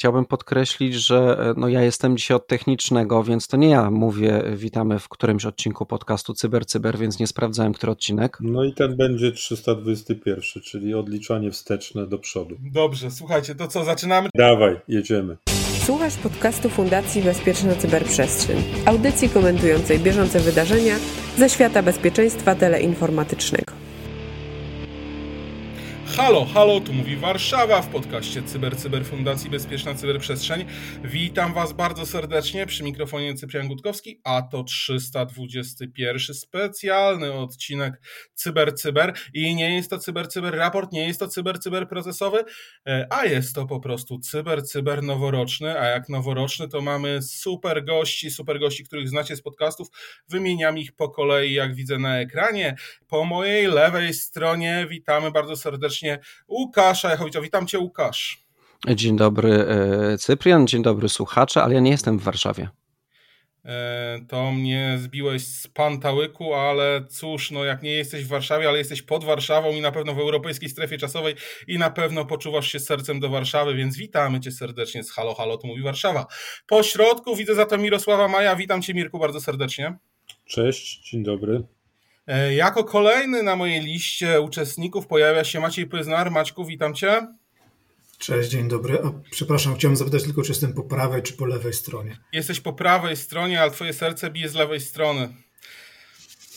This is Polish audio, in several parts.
chciałbym podkreślić, że e, no ja jestem dzisiaj od technicznego, więc to nie ja mówię, witamy w którymś odcinku podcastu Cyber Cyber, więc nie sprawdzałem, który odcinek. No i ten będzie 321, czyli odliczanie wsteczne do przodu. Dobrze, słuchajcie, to co, zaczynamy? Dawaj, jedziemy. Słuchasz podcastu Fundacji Bezpieczna Cyberprzestrzeń, audycji komentującej bieżące wydarzenia ze świata bezpieczeństwa teleinformatycznego. Halo, halo, tu mówi Warszawa w podcaście Cyber Cyber Fundacji Bezpieczna Cyberprzestrzeń. Witam Was bardzo serdecznie przy mikrofonie Cyprian Gutkowski, a to 321 specjalny odcinek Cyber Cyber i nie jest to Cyber Cyber raport, nie jest to Cyber Cyber procesowy, e, a jest to po prostu Cyber Cyber noworoczny, a jak noworoczny to mamy super gości, super gości, których znacie z podcastów, wymieniam ich po kolei jak widzę na ekranie. Po mojej lewej stronie witamy bardzo serdecznie Łukasza Jachowicza. Witam Cię Łukasz. Dzień dobry e, Cyprian, dzień dobry słuchacze, ale ja nie jestem w Warszawie. E, to mnie zbiłeś z pantałyku, ale cóż, no jak nie jesteś w Warszawie, ale jesteś pod Warszawą i na pewno w europejskiej strefie czasowej i na pewno poczuwasz się sercem do Warszawy, więc witamy Cię serdecznie z Halo Halo, to mówi Warszawa. Po środku widzę za to Mirosława Maja, witam Cię Mirku bardzo serdecznie. Cześć, dzień dobry. E, jako kolejny na mojej liście uczestników pojawia się Maciej Pyznar. Maćku, witam Cię. Cześć, dzień dobry. A, przepraszam, chciałem zapytać tylko, czy jestem po prawej, czy po lewej stronie. Jesteś po prawej stronie, ale Twoje serce bije z lewej strony.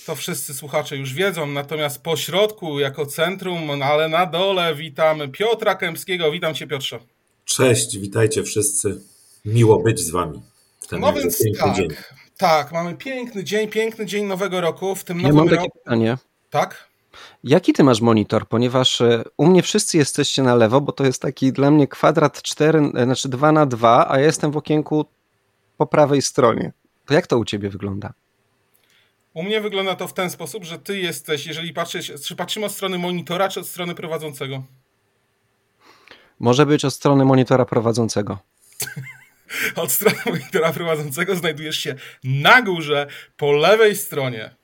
To wszyscy słuchacze już wiedzą, natomiast po środku, jako centrum, no ale na dole witamy Piotra Kępskiego. Witam Cię, Piotrze. Cześć, witajcie wszyscy. Miło być z Wami. no więc tak. Dzień. Tak, mamy piękny dzień, piękny dzień nowego roku. W tym ja nowym mam takie pytanie. Tak? Jaki ty masz monitor? Ponieważ e, u mnie wszyscy jesteście na lewo, bo to jest taki dla mnie kwadrat 4, e, znaczy 2 na 2, a ja jestem w okienku po prawej stronie. To jak to u ciebie wygląda? U mnie wygląda to w ten sposób, że ty jesteś, jeżeli patrzysz, czy patrzymy od strony monitora, czy od strony prowadzącego? Może być od strony monitora prowadzącego. od strony monitora prowadzącego znajdujesz się na górze po lewej stronie.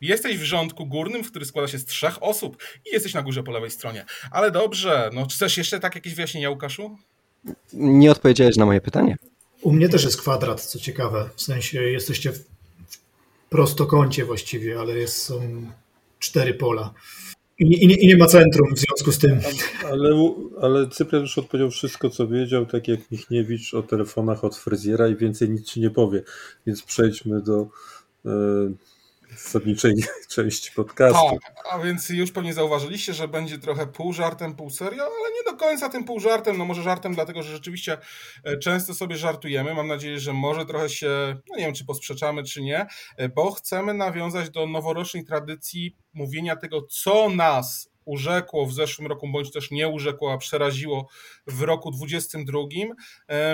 Jesteś w rządku górnym, w który składa się z trzech osób i jesteś na górze po lewej stronie. Ale dobrze, no czy chcesz jeszcze tak jakieś wyjaśnienia, Łukaszu? Nie odpowiedziałeś na moje pytanie. U mnie też jest kwadrat, co ciekawe. W sensie jesteście w prostokącie właściwie, ale jest, są cztery pola. I nie, i nie, ma centrum w związku z tym. Ale, ale Cyprian już odpowiedział wszystko, co wiedział, tak jak Michniewicz o telefonach od fryzjera i więcej nic ci nie powie. Więc przejdźmy do e, zasadniczej części podcastu. Tak, a więc już pewnie zauważyliście, że będzie trochę pół żartem, pół serio, ale nie do końca tym pół żartem. No może żartem, dlatego że rzeczywiście e, często sobie żartujemy. Mam nadzieję, że może trochę się, no nie wiem, czy posprzeczamy, czy nie, e, bo chcemy nawiązać do noworocznej tradycji mówienia tego, co nas urzekło w zeszłym roku, bądź też nie urzekło, a przeraziło w roku 22.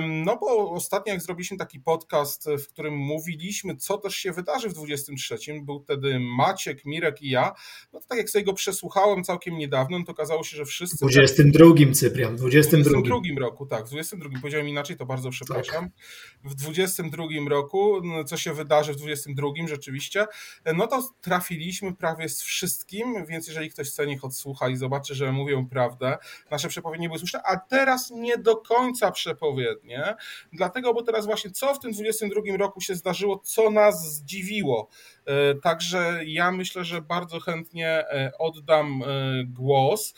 No bo ostatnio jak zrobiliśmy taki podcast, w którym mówiliśmy, co też się wydarzy w 23, był wtedy Maciek, Mirek i ja, no to tak jak sobie go przesłuchałem całkiem niedawno, no to okazało się, że wszyscy... W 22 Cyprian, w 22. W 22 roku, tak, w 22, powiedziałem inaczej, to bardzo przepraszam. Tak. W 22 roku, no, co się wydarzy w 22 rzeczywiście, no to trafiliśmy prawie z wszystkim, więc jeżeli ktoś chce, niech odsłucha i zobaczy, że mówią prawdę. Nasze przepowiednie były słuszne, a teraz nie do końca przepowiednie, dlatego, bo teraz właśnie co w tym 22 roku się zdarzyło, co nas zdziwiło. E, także ja myślę, że bardzo chętnie e, oddam e, głos.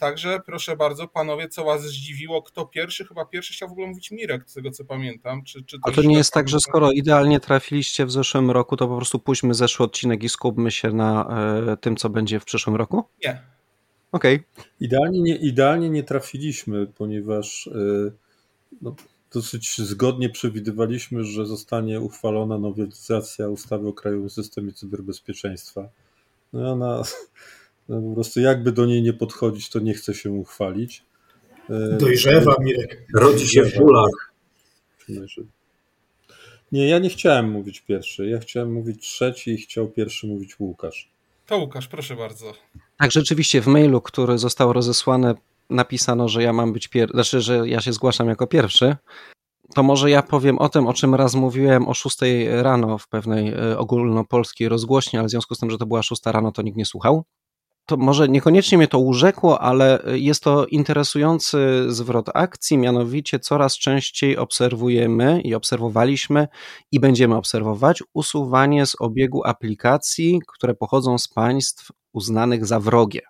Także proszę bardzo, panowie, co was zdziwiło? Kto pierwszy? Chyba pierwszy chciał w ogóle mówić Mirek, z tego co pamiętam. Czy, czy A to nie jest tak, że skoro idealnie trafiliście w zeszłym roku, to po prostu pójdźmy zeszły odcinek i skupmy się na tym, co będzie w przyszłym roku? Nie. Okej. Okay. Idealnie, nie, idealnie nie trafiliśmy, ponieważ no, dosyć zgodnie przewidywaliśmy, że zostanie uchwalona nowelizacja ustawy o Krajowym Systemie Cyberbezpieczeństwa. No ona no po prostu jakby do niej nie podchodzić, to nie chce się uchwalić. E, Dojrzewa, Mirek. Rodzi się w bólach. Nie, ja nie chciałem mówić pierwszy. Ja chciałem mówić trzeci i chciał pierwszy mówić Łukasz. To Łukasz, proszę bardzo. Tak, rzeczywiście w mailu, który został rozesłany napisano, że ja mam być pierwszy, znaczy, że ja się zgłaszam jako pierwszy, to może ja powiem o tym, o czym raz mówiłem o 6 rano w pewnej e, ogólnopolskiej rozgłośni, ale w związku z tym, że to była 6 rano, to nikt nie słuchał. to może niekoniecznie mnie to urzekło, ale jest to interesujący zwrot akcji, mianowicie coraz częściej obserwujemy i obserwowaliśmy i będziemy obserwować usuwanie z obiegu aplikacji, które pochodzą z państw uznanych za wrogie.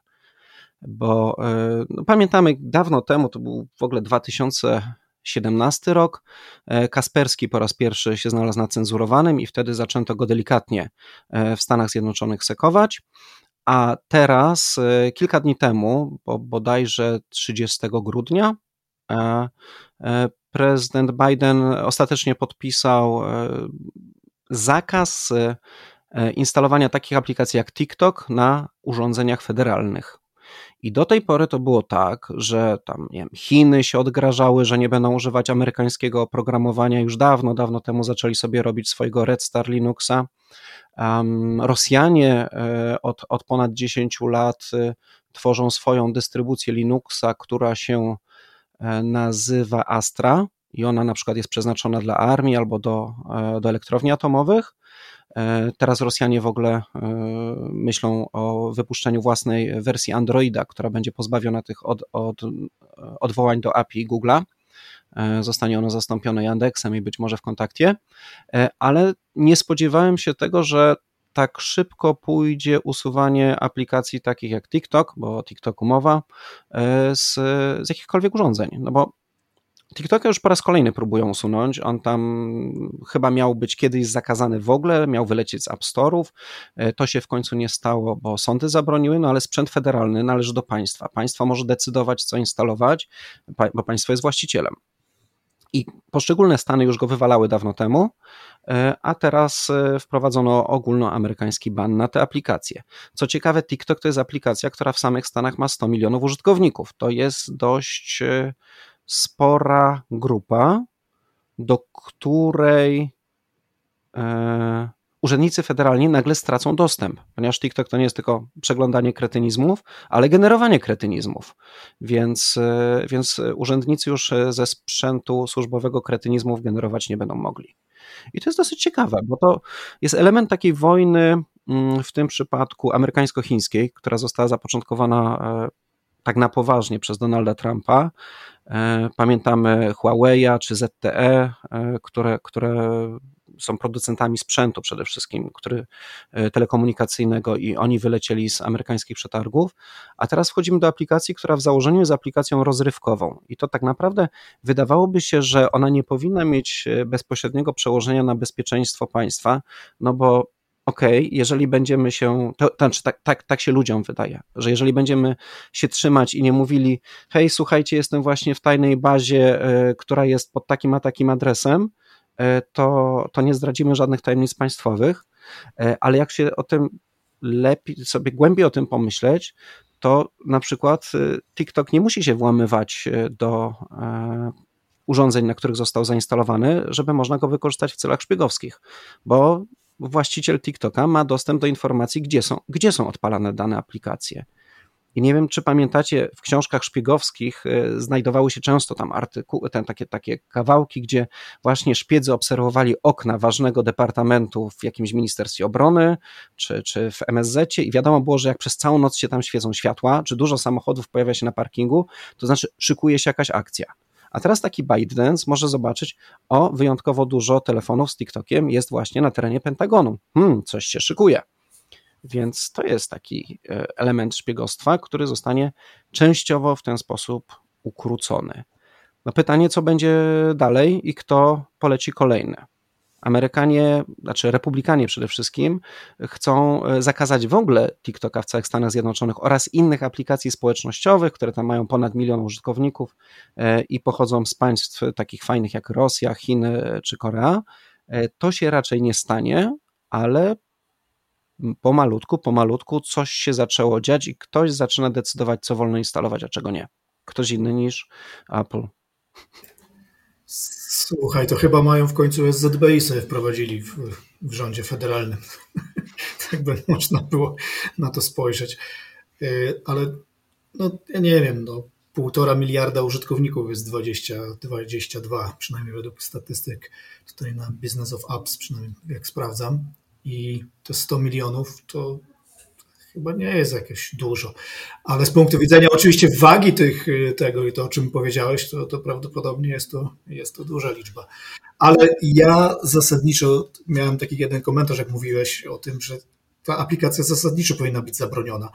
Bo e, no, pamiętamy dawno temu, to był w ogóle 2017 rok, e, Kasperski po raz pierwszy się znalazł na cenzurowanym i wtedy zaczęto go delikatnie e, w Stanach Zjednoczonych sekować. A teraz, kilka dni temu, bo bodajże 30 grudnia, prezydent Biden ostatecznie podpisał zakaz instalowania takich aplikacji jak TikTok na urządzeniach federalnych. I do tej pory to było tak, że tam nie wiem, Chiny się odgrażały, że nie będą używać amerykańskiego oprogramowania. Już dawno, dawno temu zaczęli sobie robić swojego Red Star Linuxa. Rosjanie e, od, od ponad 10 lat e, tworzą swoją dystrybucję Linuxa, która się e, nazywa Astra i ona na przykład jest przeznaczona dla armii albo do, do elektrowni atomowych. Teraz Rosjanie w ogóle myślą o wypuszczeniu własnej wersji Androida, która będzie pozbawiona tych od, od, odwołań do API Google'a. E, zostanie ono zastąpione Yandexem i być może w kontakcie, e, ale nie spodziewałem się tego, że tak szybko pójdzie usuwanie aplikacji takich jak TikTok, bo o TikToku mowa, e, z, z jakichkolwiek urządzeń. No bo TikToka już po raz kolejny próbują usunąć. On tam chyba miał być kiedyś zakazany w ogóle, miał wylecieć z App Store'ów. To się w końcu nie stało, bo sądy zabroniły, no ale sprzęt federalny należy do państwa. Państwo może decydować, co instalować, bo państwo jest właścicielem. I poszczególne stany już go wywalały dawno temu, e, a teraz e, wprowadzono ogólnoamerykański ban na te aplikacje. Co ciekawe, TikTok to jest aplikacja, która w samych Stanach ma 100 milionów użytkowników. To jest dość e, spora grupa, do której urzędnicy federalni nagle stracą dostęp, ponieważ TikTok to nie jest tylko przeglądanie kretynizmów, ale generowanie kretynizmów. Więc, e, więc urzędnicy już e, ze sprzętu służbowego kretynizmów generować nie będą mogli. I to jest dosyć ciekawe, bo to jest element takiej wojny, mm, w tym przypadku amerykańsko-chińskiej, która została zapoczątkowana e, tak na poważnie przez Donalda Trumpa. Pamiętamy Huawei'a czy ZTE, które, które są producentami sprzętu przede wszystkim, który, e, telekomunikacyjnego i oni wylecieli z amerykańskich przetargów, a teraz wchodzimy do aplikacji, która w założeniu jest aplikacją rozrywkową. I to tak naprawdę wydawałoby się, że ona nie powinna mieć e, bezpośredniego przełożenia na bezpieczeństwo państwa, no bo okej, okay, jeżeli będziemy się, to, znaczy tak, tak, tak się ludziom wydaje, że jeżeli będziemy się trzymać i nie mówili, hej, słuchajcie, jestem właśnie w tajnej bazie, y, która jest pod takim a takim adresem, E, to, to nie zdradzimy żadnych tajemnic państwowych, e, ale jak się o tym lepiej, sobie głębiej o tym pomyśleć, to na przykład TikTok nie musi się włamywać do urządzeń, na których został zainstalowany, żeby można go wykorzystać w celach szpiegowskich, bo właściciel TikToka ma dostęp do informacji, gdzie są, gdzie są odpalane dane aplikacje. I nie wiem, czy pamiętacie, w książkach szpiegowskich e, znajdowały się często tam artykuły, ten, takie, takie kawałki, gdzie właśnie szpiedzy obserwowali okna ważnego departamentu w jakimś Ministerstwie Obrony czy, czy w MSZ i wiadomo było, że jak przez całą noc się tam świecą światła, czy dużo samochodów pojawia się na parkingu, to znaczy szykuje się jakaś akcja. A teraz taki ByteDance może zobaczyć, o, wyjątkowo dużo telefonów z TikTokiem jest właśnie na terenie Pentagonu. Hmm, coś się szykuje. Więc to jest taki e, element szpiegostwa, który zostanie częściowo w ten sposób ukrócony. No pytanie, co będzie dalej i kto poleci kolejny. Amerykanie, znaczy Republikanie przede wszystkim, chcą e, zakazać w ogóle TikToka w całych Stanach Zjednoczonych oraz innych aplikacji społecznościowych, które tam mają ponad milion użytkowników e, i pochodzą z państw takich fajnych jak Rosja, Chiny czy Korea. To się raczej nie stanie, ale pomalutku, pomalutku coś się zaczęło dziać i ktoś zaczyna decydować, co wolno instalować, a czego nie. Ktoś inny niż Apple. Słuchaj, to chyba mają w końcu SZBI sobie wprowadzili w, w rządzie federalnym. tak by można było na to spojrzeć. Y, ale no, ja nie wiem, no, półtora miliarda użytkowników jest 20, 22, przynajmniej według statystyk tutaj na Business of Apps, przynajmniej jak sprawdzam i te 100 milionów to chyba nie jest jakieś dużo. Ale z punktu widzenia oczywiście wagi tych, tego i to, o czym powiedziałeś, to, to prawdopodobnie jest to, jest to duża liczba. Ale ja zasadniczo miałem taki jeden komentarz, jak mówiłeś o tym, że ta aplikacja zasadniczo powinna być zabroniona,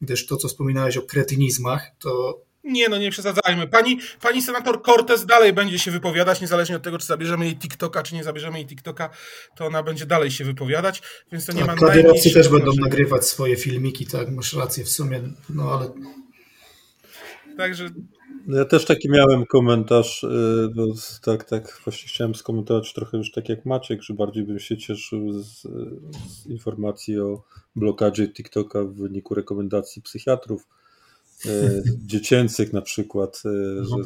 gdyż to, co wspominałeś o kretynizmach, to nie, no nie przesadzajmy. Pani, pani senator Cortez dalej będzie się wypowiadać, niezależnie od tego, czy zabierzemy jej TikToka, czy nie zabierzemy jej TikToka, to ona będzie dalej się wypowiadać, więc to nie tak, ma też będą nagrywać swoje filmiki, tak, masz rację w sumie, no ale... Także... Ja też taki miałem komentarz, y, bo tak, tak, właśnie chciałem skomentować trochę już tak jak Maciek, że bardziej bym się cieszył z, z informacji o blokadzie TikToka w wyniku rekomendacji psychiatrów, dziecięcych na przykład, e, że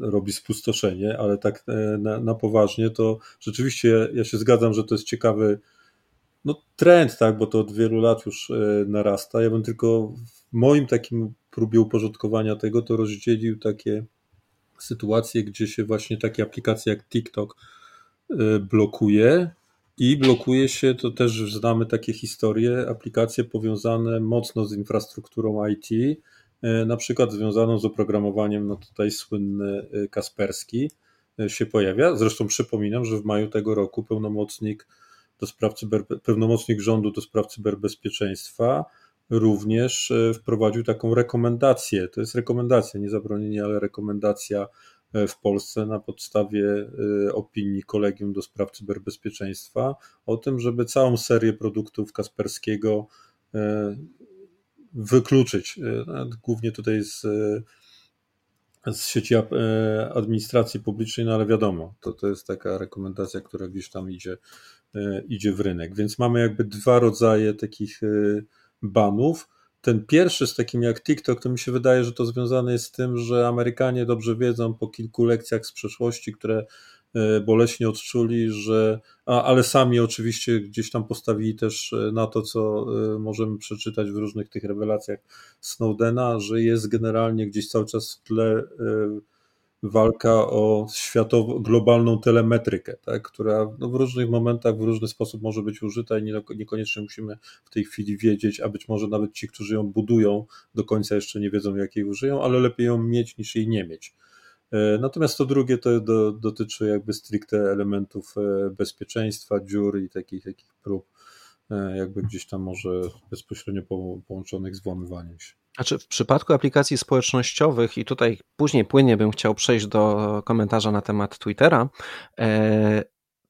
robi spustoszenie, ale tak e, na, na, poważnie to rzeczywiście ja się zgadzam, że to jest ciekawy no, trend, tak, bo to od wielu lat już narasta. Ja bym tylko w moim takim próbie uporządkowania tego to rozdzielił takie sytuacje, gdzie się właśnie takie aplikacje jak TikTok blokuje i blokuje się, to też znamy takie historie, aplikacje powiązane mocno z infrastrukturą IT, e, na przykład związaną z oprogramowaniem, no tutaj słynny e, Kasperski e, się pojawia. Zresztą przypominam, że w maju tego roku pełnomocnik do spraw cyber, pełnomocnik rządu do spraw cyberbezpieczeństwa również wprowadził taką rekomendację. To jest rekomendacja, nie zabronienie, ale rekomendacja w Polsce na podstawie y, opinii Kolegium do Spraw Cyberbezpieczeństwa o tym, żeby całą serię produktów Kasperskiego y, wykluczyć. Y, głównie tutaj z, z sieci administracji publicznej, no ale wiadomo, to, to jest taka rekomendacja, która gdzieś tam idzie, idzie w rynek. Więc mamy jakby dwa rodzaje takich banów ten pierwszy z takim jak TikTok, to mi się wydaje, że to związane jest z tym, że Amerykanie dobrze wiedzą po kilku lekcjach z przeszłości, które e, boleśnie odczuli, że, a, ale sami oczywiście gdzieś tam postawili też e, na to, co e, możemy przeczytać w różnych tych rewelacjach Snowdena, że jest generalnie gdzieś cały czas w tle walka o światową, globalną telemetrykę, tak, która no, w różnych momentach, w różny sposób może być użyta i nie, niekoniecznie musimy w tej chwili wiedzieć, a być może nawet ci, którzy ją budują, do końca jeszcze nie wiedzą, jak jej użyją, ale lepiej ją mieć niż jej nie mieć. E, natomiast to drugie to do, dotyczy jakby stricte elementów e, bezpieczeństwa, dziur i takich, takich prób e, jakby gdzieś tam może bezpośrednio połączonych z włamywaniem się. Znaczy, w przypadku aplikacji społecznościowych, i tutaj później płynnie bym chciał przejść do komentarza na temat Twittera, e,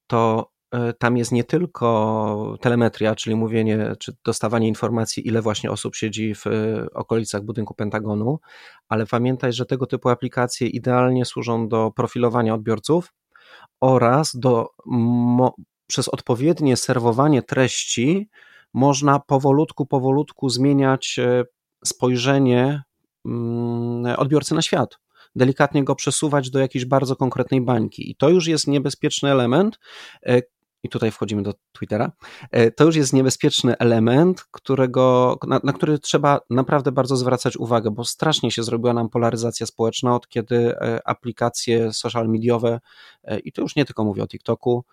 to e, tam jest nie tylko telemetria, czyli mówienie, czy dostawanie informacji, ile właśnie osób siedzi w e, okolicach budynku Pentagonu, ale pamiętaj, że tego typu aplikacje idealnie służą do profilowania odbiorców oraz do przez odpowiednie serwowanie treści można powolutku, powolutku zmieniać spojrzenie mm, odbiorcy na świat. Delikatnie go przesuwać do jakiejś bardzo konkretnej bańki. I to już jest niebezpieczny element. E, I tutaj wchodzimy do Twittera. E, to już jest niebezpieczny element, którego, na, na który trzeba naprawdę bardzo zwracać uwagę, bo strasznie się zrobiła nam polaryzacja społeczna od kiedy e, aplikacje social mediowe, i to już nie tylko mówię o TikToku,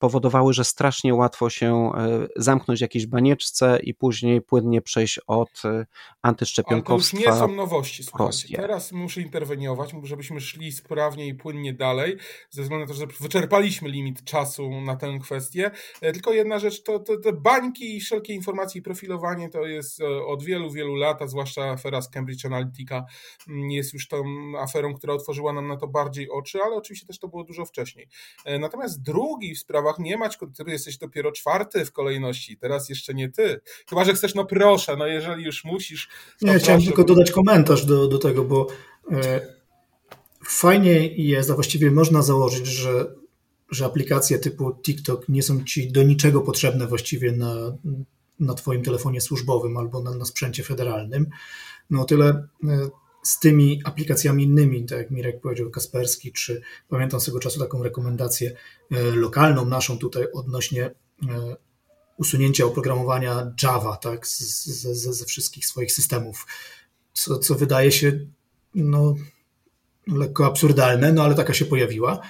powodowały, że strasznie łatwo się e, zamknąć w jakiejś banieczce i później płynnie przejść od e, antyszczepionkowstwa. Ale to już nie są nowości, słuchajcie. Teraz muszę interweniować, żebyśmy szli sprawnie i płynnie dalej, ze względu na to, że wyczerpaliśmy limit czasu na tę kwestię. E, tylko jedna rzecz, to, to te bańki i wszelkie informacje i profilowanie to jest od wielu, wielu lat, a zwłaszcza afera z Cambridge Analytica mm, jest już tą aferą, która otworzyła nam na to bardziej oczy, ale oczywiście też to było dużo wcześniej. Natomiast drugi w nie mać, ty jesteś dopiero czwarty w kolejności, teraz jeszcze nie ty. Chyba, że chcesz, no proszę, no jeżeli już musisz. Nie, chciałem tylko dodać komentarz do, do tego, bo e, fajnie jest, a właściwie można założyć, że, że aplikacje typu TikTok nie są ci do niczego potrzebne właściwie na, na Twoim telefonie służbowym albo na, na sprzęcie federalnym. No tyle e, z tymi aplikacjami innymi, tak jak Mirek powiedział, Kasperski, czy pamiętam z tego czasu taką rekomendację e, lokalną naszą tutaj odnośnie e, usunięcia oprogramowania Java tak, ze, ze, wszystkich swoich systemów, co, co wydaje się no, lekko absurdalne, no ale taka się pojawiła.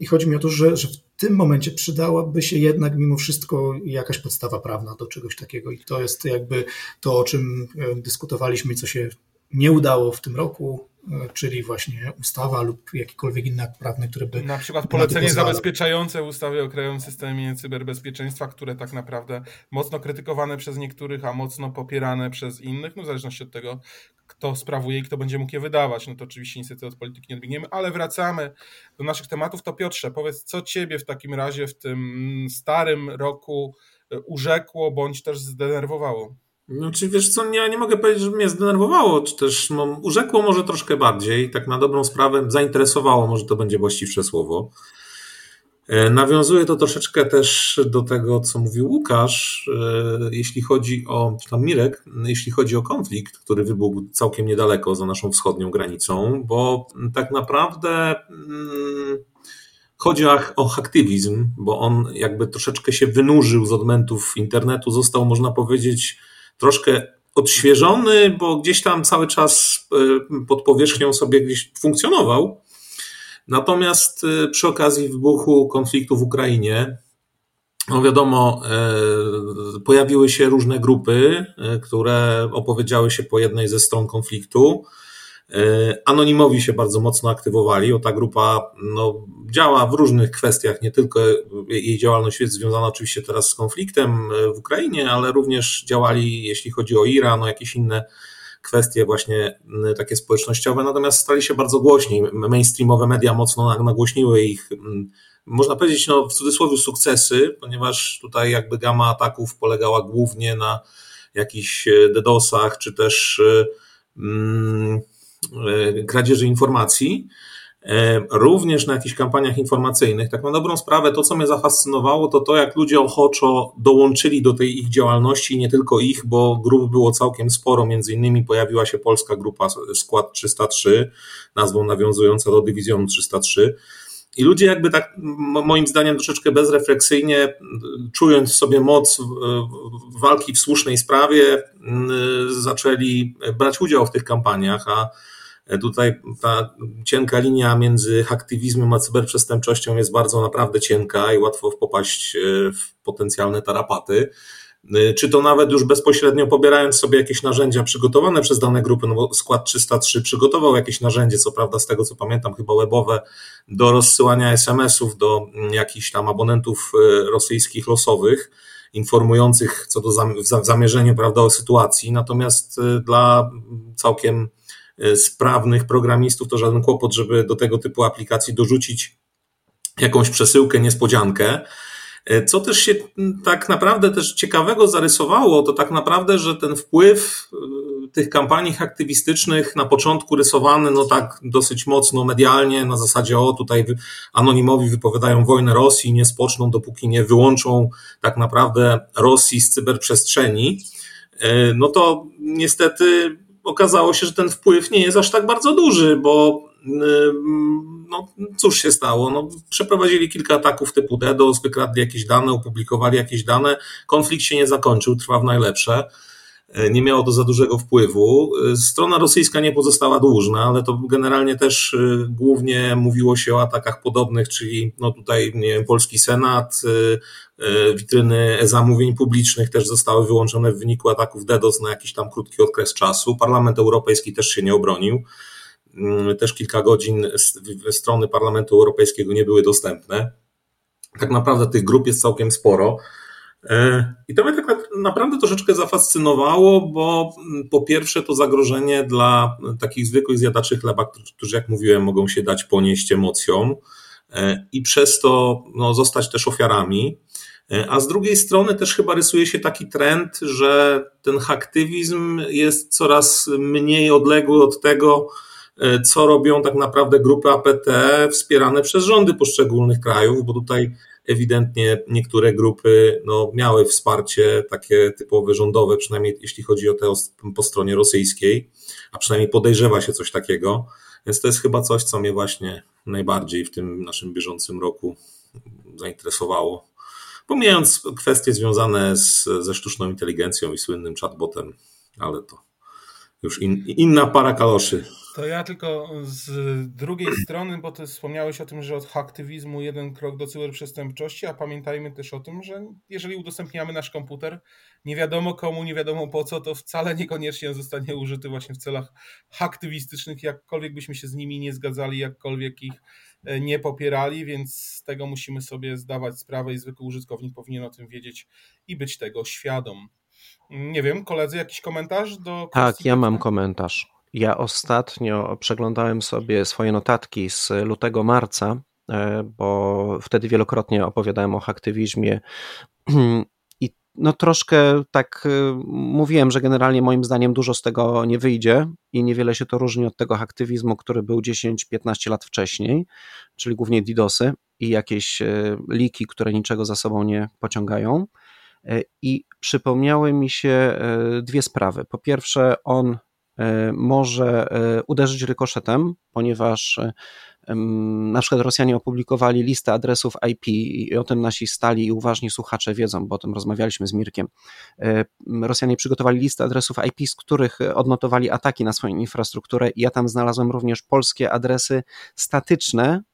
I chodzi mi o to, że, że w tym momencie przydałaby się jednak mimo wszystko jakaś podstawa prawna do czegoś takiego. I to jest jakby to, o czym dyskutowaliśmy co się nie udało w tym roku, e, czyli właśnie ustawa lub jakikolwiek inny akt prawny, który by. Na przykład polecenie zabezpieczające ustawy o krajowym systemie cyberbezpieczeństwa, które tak naprawdę mocno krytykowane przez niektórych, a mocno popierane przez innych, no w zależności od tego, kto sprawuje i kto będzie mógł je wydawać. No to oczywiście niestety od polityki nie odbiegniemy, ale wracamy do naszych tematów. To Piotrze, powiedz, co ciebie w takim razie w tym starym roku e, urzekło bądź też zdenerwowało? No, czy wiesz co, ja nie mogę powiedzieć, że mnie zdenerwowało, czy też no, urzekło może troszkę bardziej, tak na dobrą sprawę zainteresowało, może to będzie właściwsze słowo. E, nawiązuje to troszeczkę też do tego, co mówił Łukasz, e, jeśli chodzi o, tam Mirek, jeśli chodzi o konflikt, który wybuchł całkiem niedaleko za naszą wschodnią granicą, bo tak naprawdę mm, chodzi o, o aktywizm, bo on jakby troszeczkę się wynurzył z odmętów internetu, został, można powiedzieć, troszkę odświeżony, bo gdzieś tam cały czas e, pod powierzchnią sobie gdzieś funkcjonował. Natomiast e, przy okazji wybuchu konfliktu w Ukrainie, no wiadomo, e, pojawiły się różne grupy, które opowiedziały się po jednej ze stron konfliktu. E, anonimowi się bardzo mocno aktywowali, o ta grupa no, działa w różnych kwestiach, nie tylko jej działalność jest związana oczywiście teraz z konfliktem w Ukrainie, ale również działali, jeśli chodzi o Iran, o jakieś inne kwestie właśnie takie społecznościowe, natomiast stali się bardzo głośni. Mainstreamowe media mocno nagłośniły ich, można powiedzieć, no, w cudzysłowie sukcesy, ponieważ tutaj jakby gama ataków polegała głównie na jakichś DDoSach, czy też mm, kradzieży informacji, e, również na jakichś kampaniach informacyjnych. Tak na dobrą sprawę, to co mnie zafascynowało, to to, jak ludzie ochoczo dołączyli do tej ich działalności, nie tylko ich, bo grup było całkiem sporo, między innymi pojawiła się polska grupa Skład 303, nazwą nawiązująca do dywizjonu 303. I ludzie jakby tak, moim zdaniem, troszeczkę bezrefleksyjnie, czując w sobie moc walki w słusznej sprawie, zaczęli brać udział w tych kampaniach, a Tutaj ta cienka linia między aktywizmem a cyberprzestępczością jest bardzo naprawdę cienka i łatwo popaść e, w potencjalne tarapaty. E, czy to nawet już bezpośrednio pobierając sobie jakieś narzędzia przygotowane przez dane grupy, no bo skład 303 przygotował jakieś narzędzie, co prawda z tego co pamiętam, chyba webowe, do rozsyłania SMS-ów do mm, jakichś tam abonentów e, rosyjskich losowych, informujących co do zamierzenia, prawda, o sytuacji. Natomiast dla całkiem sprawnych programistów, to żaden kłopot, żeby do tego typu aplikacji dorzucić jakąś przesyłkę, niespodziankę. E, co też się tak naprawdę też ciekawego zarysowało, to tak naprawdę, że ten wpływ e, tych kampanii aktywistycznych na początku rysowany, no tak dosyć mocno medialnie, na zasadzie o tutaj anonimowi wypowiadają wojnę Rosji, nie spoczną, dopóki nie wyłączą tak naprawdę Rosji z cyberprzestrzeni, no to niestety okazało się, że ten wpływ nie jest aż tak bardzo duży, bo no cóż się stało? No, przeprowadzili kilka ataków typu DDoS, wykradli jakieś dane, opublikowali jakieś dane. Konflikt się nie zakończył, trwa w najlepsze. E, nie miało to za dużego wpływu. E, strona rosyjska nie pozostała dłużna, ale to generalnie też e, głównie mówiło się o atakach podobnych, czyli no tutaj nie wiem, polski Senat, witryny zamówień publicznych też zostały wyłączone w wyniku ataków DDoS na jakiś tam krótki okres czasu. Parlament Europejski też się nie obronił. Mm, też kilka godzin strony Parlamentu Europejskiego nie były dostępne. Tak naprawdę tych grup jest całkiem sporo. E, I to mnie tak naprawdę troszeczkę zafascynowało, bo mm, po pierwsze to zagrożenie dla takich zwykłych zjadaczy chleba, którzy jak mówiłem mogą się dać ponieść emocjom e, i przez to no, zostać też ofiarami. E, a z drugiej strony też chyba rysuje się taki trend, że ten aktywizm jest coraz mniej odległy od tego, co robią tak naprawdę grupy APT wspierane przez rządy poszczególnych krajów, bo tutaj ewidentnie niektóre grupy no, miały wsparcie takie typowe rządowe, przynajmniej jeśli chodzi o te po stronie rosyjskiej, a przynajmniej podejrzewa się coś takiego. Więc to jest chyba coś, co mnie właśnie najbardziej w tym naszym bieżącym roku zainteresowało. Pomijając kwestie związane z, ze sztuczną inteligencją i słynnym chatbotem, ale to już in, inna para kaloszy. To ja tylko z drugiej strony, bo ty wspomniałeś o tym, że od aktywizmu jeden krok do cyberprzestępczości, a pamiętajmy też o tym, że jeżeli udostępniamy nasz komputer, nie wiadomo komu, nie wiadomo po co, to wcale niekoniecznie zostanie użyty właśnie w celach aktywistycznych, jakkolwiek byśmy się z nimi nie zgadzali, jakkolwiek ich e, nie popierali, więc z tego musimy sobie zdawać sprawę i zwykły użytkownik powinien o tym wiedzieć i być tego świadom. Nie wiem, koledzy, jakiś komentarz do. Tak, ja mam komentarz. Ja ostatnio przeglądałem sobie swoje notatki z lutego marca, e, bo wtedy wielokrotnie opowiadałem o aktywizmie i no troszkę tak e, mówiłem, że generalnie moim zdaniem dużo z tego nie wyjdzie i niewiele się to różni od tego aktywizmu, który był 10-15 lat wcześniej, czyli głównie DDoSy i jakieś e, liki, które niczego za sobą nie pociągają. I przypomniały mi się dwie sprawy. Po pierwsze, on może e, uderzyć rykoszetem, ponieważ e, na przykład Rosjanie opublikowali listę adresów IP i o tym nasi stali i uważni słuchacze wiedzą, bo o tym rozmawialiśmy z Mirkiem. Rosjanie przygotowali listę adresów IP, z których odnotowali ataki na swoją infrastrukturę ja tam znalazłem również polskie adresy statyczne, E,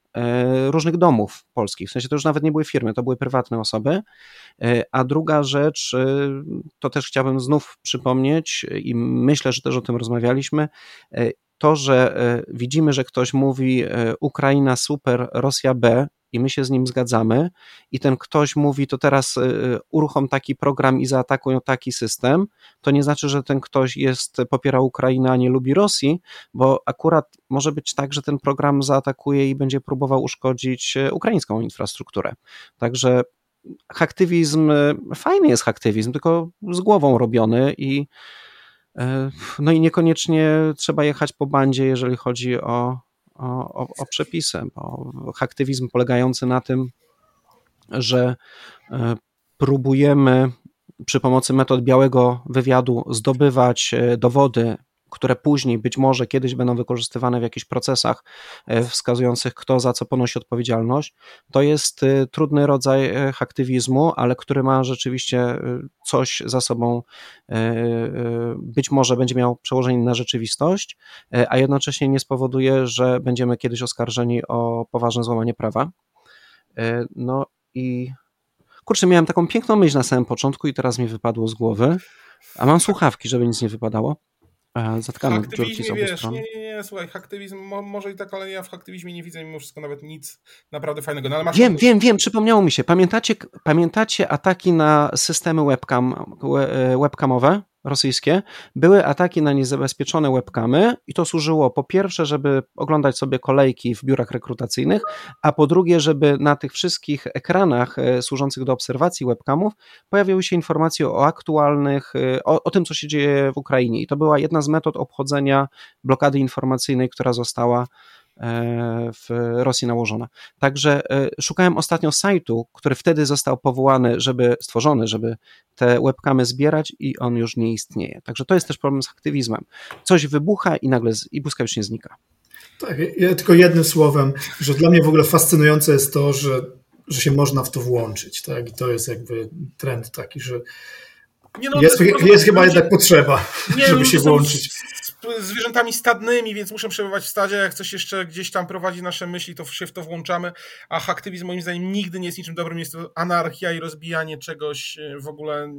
różnych domów polskich. W sensie to już nawet nie były firmy, to były prywatne osoby. E, a druga rzecz, e, to też chciałbym znów przypomnieć i myślę, że też o tym rozmawialiśmy, to, że widzimy, że ktoś mówi Ukraina super, Rosja B, i my się z nim zgadzamy, i ten ktoś mówi, to teraz y, uruchom taki program i zaatakują taki system, to nie znaczy, że ten ktoś jest, popiera Ukrainę, a nie lubi Rosji, bo akurat może być tak, że ten program zaatakuje i będzie próbował uszkodzić ukraińską infrastrukturę. Także aktywizm, fajny jest aktywizm, tylko z głową robiony i no i niekoniecznie trzeba jechać po bandzie, jeżeli chodzi o, o, o, o przepisy, bo aktywizm polegający na tym, że e, próbujemy przy pomocy metod białego wywiadu zdobywać e, dowody które później być może kiedyś będą wykorzystywane w jakichś procesach e, wskazujących, kto za co ponosi odpowiedzialność, to jest e, trudny rodzaj e, aktywizmu, ale który ma rzeczywiście coś za sobą, być może będzie miał przełożenie na rzeczywistość, a jednocześnie nie spowoduje, że będziemy kiedyś oskarżeni o poważne złamanie prawa. No i kurczę, miałem taką piękną myśl na samym początku i teraz mi wypadło z głowy, a mam słuchawki, żeby nic nie wypadało. Zatkamy aktywizmie, dziurki wiesz, nie, nie, nie, słuchaj, aktywizm może i tak, ale ja w aktywizmie nie widzę mimo wszystko nawet nic naprawdę fajnego. No, masz wiem, wiem, wiem, przypomniało mi się. Pamiętacie, pamiętacie ataki na systemy webcam, webcamowe? Rosyjskie, były ataki na niezabezpieczone webkamy i to służyło po pierwsze, żeby oglądać sobie kolejki w biurach rekrutacyjnych, a po drugie, żeby na tych wszystkich ekranach e, służących do obserwacji webkamów pojawiały się informacje o aktualnych, e, o, o tym, co się dzieje w Ukrainie. I to była jedna z metod obchodzenia blokady informacyjnej, która została w Rosji nałożona. Także e, szukałem ostatnio sajtu, który wtedy został powołany, żeby stworzony, żeby te webkamy zbierać i on już nie istnieje. Także to jest też problem z aktywizmem. Coś wybucha i nagle z, i błyskawicznie znika. Tak, ja tylko jednym słowem, że dla mnie w ogóle fascynujące jest to, że, że się można w to włączyć, tak? I to jest jakby trend taki, że no, jest, jest chyba jednak potrzeba, nie, żeby się włączyć zwierzętami stadnymi, więc muszę przebywać w stadzie. Jak coś jeszcze gdzieś tam prowadzi nasze myśli, to się w to włączamy. A aktywizm moim zdaniem nigdy nie jest niczym dobrym. Jest to anarchia i rozbijanie czegoś e, w ogóle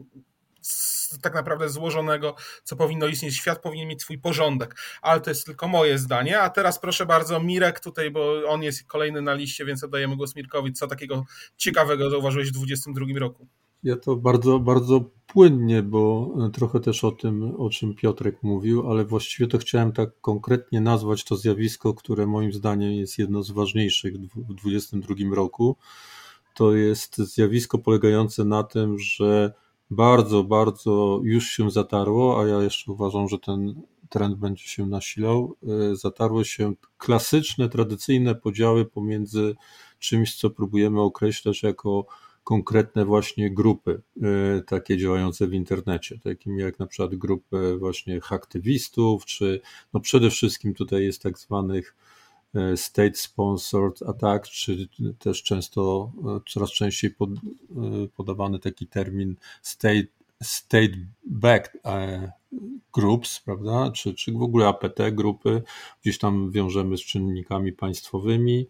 tak naprawdę złożonego, co powinno istnieć. Świat powinien mieć swój porządek, ale to jest tylko moje zdanie. A teraz proszę bardzo, Mirek tutaj, bo on jest kolejny na liście, więc oddajemy głos Mirkowi. Co takiego ciekawego zauważyłeś w 2022 roku? Ja to bardzo, bardzo płynnie, bo trochę też o tym, o czym Piotrek mówił, ale właściwie to chciałem tak konkretnie nazwać to zjawisko, które moim zdaniem jest jedno z ważniejszych w 2022 roku. To jest zjawisko polegające na tym, że bardzo, bardzo już się zatarło, a ja jeszcze uważam, że ten trend będzie się nasilał. E, zatarły się klasyczne, tradycyjne podziały pomiędzy czymś, co próbujemy określać jako konkretne właśnie grupy e, takie działające w internecie, takimi jak na przykład grupy właśnie aktywistów, czy no przede wszystkim tutaj jest tak zwanych e, state sponsored attack, czy też często, e, coraz częściej pod, podawany taki termin state, state backed groups, prawda, czy, czy w ogóle APT grupy, gdzieś tam wiążemy z czynnikami państwowymi.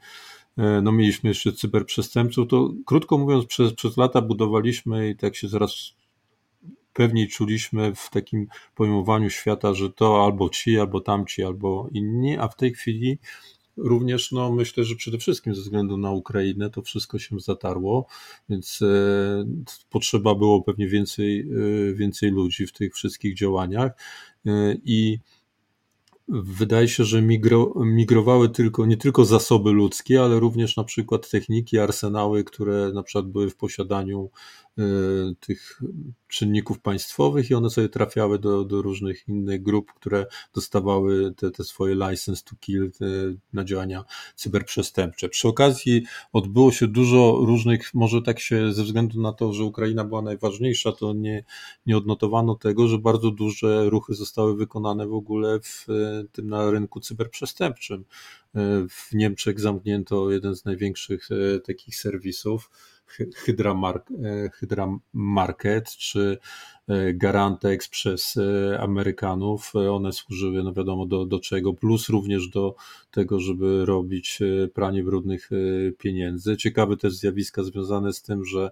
E, no mieliśmy jeszcze cyberprzestępców, to krótko mówiąc przez, przez lata budowaliśmy i tak się zaraz pewniej czuliśmy w takim pojmowaniu świata, że to albo ci, albo tamci, albo inni, a w tej chwili również, no myślę, że przede wszystkim ze względu na Ukrainę to wszystko się zatarło, więc e, potrzeba było pewnie więcej, e, więcej ludzi w tych wszystkich działaniach e, i wydaje się, że migro, migrowały tylko, nie tylko zasoby ludzkie, ale również na przykład techniki, arsenały, które na przykład były w posiadaniu tych czynników państwowych i one sobie trafiały do, do różnych innych grup, które dostawały te, te swoje license to kill na działania cyberprzestępcze. Przy okazji odbyło się dużo różnych, może tak się ze względu na to, że Ukraina była najważniejsza, to nie, nie odnotowano tego, że bardzo duże ruchy zostały wykonane w ogóle w tym na rynku cyberprzestępczym. Y, w Niemczech zamknięto jeden z największych y, takich serwisów, Hydra, e, Market czy e, Garantex przez e, Amerykanów. One służyły, no wiadomo, do, do czego, plus również do tego, żeby robić pranie brudnych pieniędzy. Ciekawe też zjawiska związane z tym, że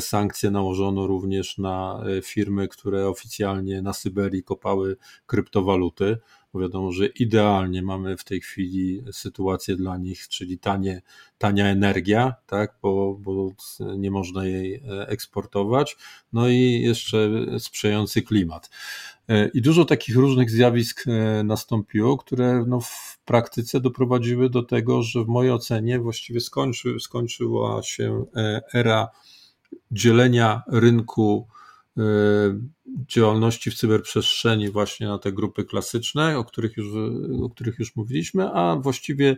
sankcje nałożono również na firmy, które oficjalnie na Syberii kopały kryptowaluty wiadomo, że idealnie mamy w tej chwili sytuację dla nich, czyli tanie, tania energia, tak, bo, bo nie można jej e, eksportować, no i jeszcze sprzyjający klimat. E, I dużo takich różnych zjawisk e, nastąpiło, które no w praktyce doprowadziły do tego, że w mojej ocenie właściwie skończy, skończyła się era dzielenia rynku działalności w cyberprzestrzeni właśnie na te grupy klasyczne, o których już, o których już mówiliśmy, a właściwie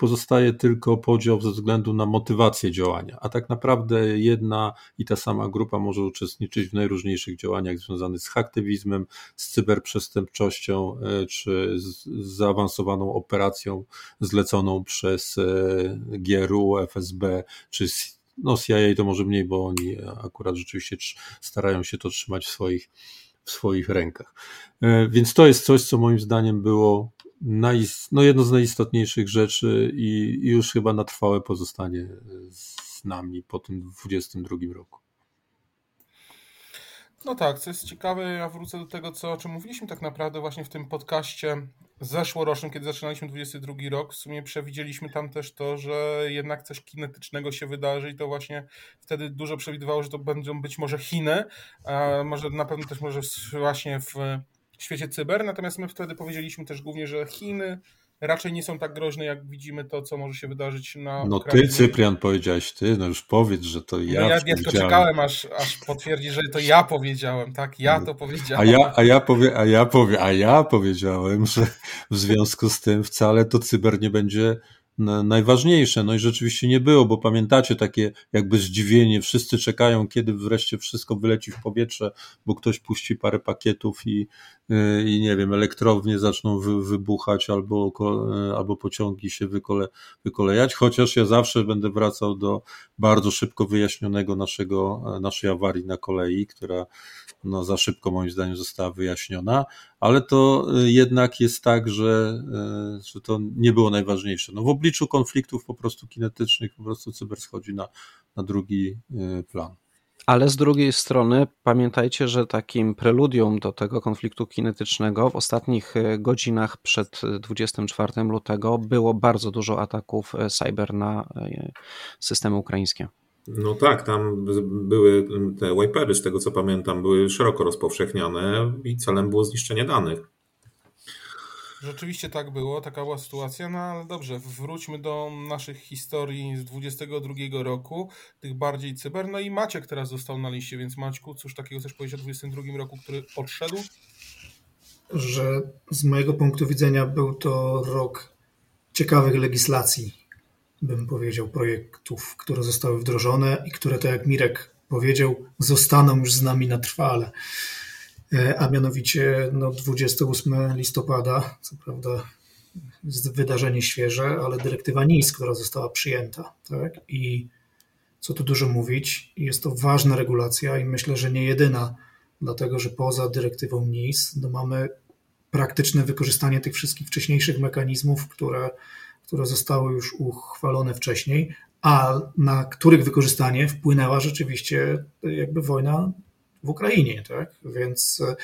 pozostaje tylko podział ze względu na motywację działania. A tak naprawdę jedna i ta sama grupa może uczestniczyć w najróżniejszych działaniach związanych z haktywizmem, z cyberprzestępczością, y, czy z zaawansowaną operacją zleconą przez y, GRU, FSB, czy no CIA to może mniej, bo oni akurat rzeczywiście starają się to trzymać w swoich, w swoich rękach. E, więc to jest coś, co moim zdaniem było no jedno z najistotniejszych rzeczy i już chyba na trwałe pozostanie z nami po tym 22 roku. No tak, co jest ciekawe, ja wrócę do tego, co, o czym mówiliśmy tak naprawdę właśnie w tym podcaście zeszłorocznym, kiedy zaczynaliśmy 22 rok. W sumie przewidzieliśmy tam też to, że jednak coś kinetycznego się wydarzy i to właśnie wtedy dużo przewidywało, że to będą być może Chiny, a może na pewno też może właśnie w świecie cyber, natomiast my wtedy powiedzieliśmy też głównie, że Chiny raczej nie są tak groźne, jak widzimy to, co może się wydarzyć na No Ukrainie. ty, Cyprian, powiedziałeś ty, no już powiedz, że to ja no ja, ja tylko czekałem, aż, aż potwierdzi, że to ja powiedziałem, tak? Ja to powiedziałem. A ja, a ja, powie, a ja, powie, a ja powiedziałem, że w związku z tym wcale to cyber nie będzie najważniejsze. No i rzeczywiście nie było, bo pamiętacie takie jakby zdziwienie, wszyscy czekają, kiedy wreszcie wszystko wyleci w powietrze, bo ktoś puści parę pakietów i, y, i nie wiem, elektrownie zaczną wy, wybuchać albo, y, albo pociągi się wykole, wykolejać, chociaż ja zawsze będę wracał do bardzo szybko wyjaśnionego naszego, naszej awarii na kolei, która no, za szybko moim zdaniem została wyjaśniona, ale to y, jednak jest tak, że, y, że to nie było najważniejsze. No, w obliczu konfliktów po prostu kinetycznych po prostu cyber schodzi na, na drugi y, plan. Ale z drugiej strony pamiętajcie, że takim preludium do tego konfliktu kinetycznego w ostatnich godzinach przed 24 lutego było bardzo dużo ataków cyber na systemy ukraińskie. No tak, tam były te wipery, z tego co pamiętam, były szeroko rozpowszechniane i celem było zniszczenie danych. Rzeczywiście tak było, taka była sytuacja, no ale dobrze, wróćmy do naszych historii z 22 roku, tych bardziej cyber. No i Maciek teraz został na liście, więc Maćku, cóż takiego chcesz powiedzieć o 22 roku, który odszedł? Że z mojego punktu widzenia był to rok ciekawych legislacji bym powiedział, projektów, które zostały wdrożone i które, tak jak Mirek powiedział, zostaną już z nami na trwale. E, a mianowicie no, 28 listopada, co prawda jest wydarzenie świeże, ale dyrektywa NIS, która została przyjęta. Tak? I co tu dużo mówić, jest to ważna regulacja i myślę, że nie jedyna dlatego że poza dyrektywą NIS no mamy praktyczne wykorzystanie tych wszystkich wcześniejszych mechanizmów, które, które zostały już uchwalone wcześniej, a na których wykorzystanie wpłynęła rzeczywiście jakby wojna w Ukrainie, tak? Więc e,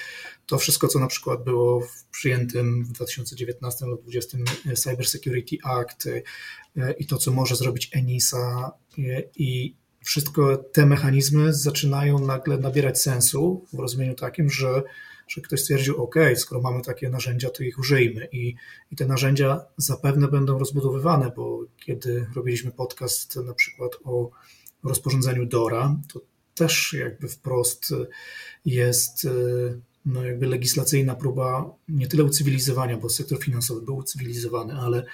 to wszystko, co na przykład było w przyjętym w 2019 lub 2020 Cyber Security Act e, i to, co może zrobić ENISA e, i wszystko te mechanizmy zaczynają nagle nabierać sensu w rozumieniu takim, że, że ktoś stwierdził, OK, skoro mamy takie narzędzia, to ich użyjmy. I, I te narzędzia zapewne będą rozbudowywane, bo kiedy robiliśmy podcast na przykład o rozporządzeniu DORA, to też jakby wprost jest no jakby legislacyjna próba nie tyle ucywilizowania, bo sektor finansowy był ucywilizowany, ale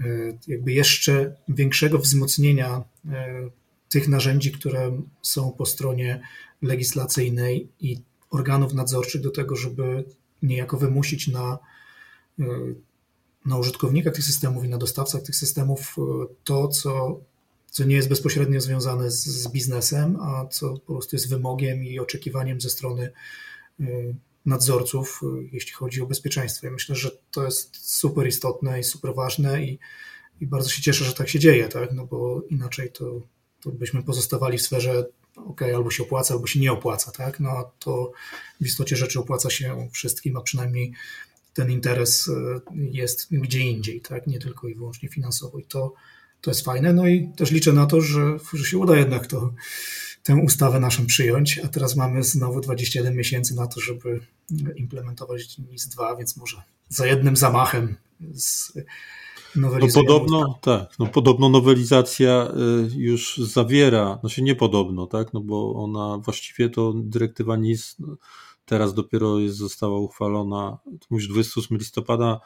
e, jakby jeszcze większego wzmocnienia e, tych narzędzi, które są po stronie legislacyjnej i organów nadzorczych do tego, żeby niejako wymusić na, e, na użytkownikach tych systemów i na dostawcach tych systemów to, co co nie jest bezpośrednio związane z, z, biznesem, a co po prostu jest wymogiem i oczekiwaniem ze strony y, nadzorców, jeśli chodzi o bezpieczeństwo. Ja myślę, że to jest super istotne i super ważne i, i bardzo się cieszę, że tak się dzieje, tak? no bo inaczej to, to byśmy pozostawali w sferze ok, albo się opłaca, albo się nie opłaca, tak? No to w istocie rzeczy opłaca się wszystkim, a przynajmniej ten interes y, jest gdzie indziej, tak? Nie tylko i wyłącznie finansowo. I to, to jest fajne. No i też liczę na to, że, że się uda jednak to, tę ustawę naszą przyjąć, a teraz mamy znowu 21 miesięcy na to, żeby implementować NIS 2, więc może za jednym zamachem z no podobno, tak, no podobno nowelizacja y, już zawiera, znaczy nie podobno, tak, no bo ona właściwie to dyrektywa NIS no, teraz dopiero jest, została uchwalona, mówisz 28 listopada,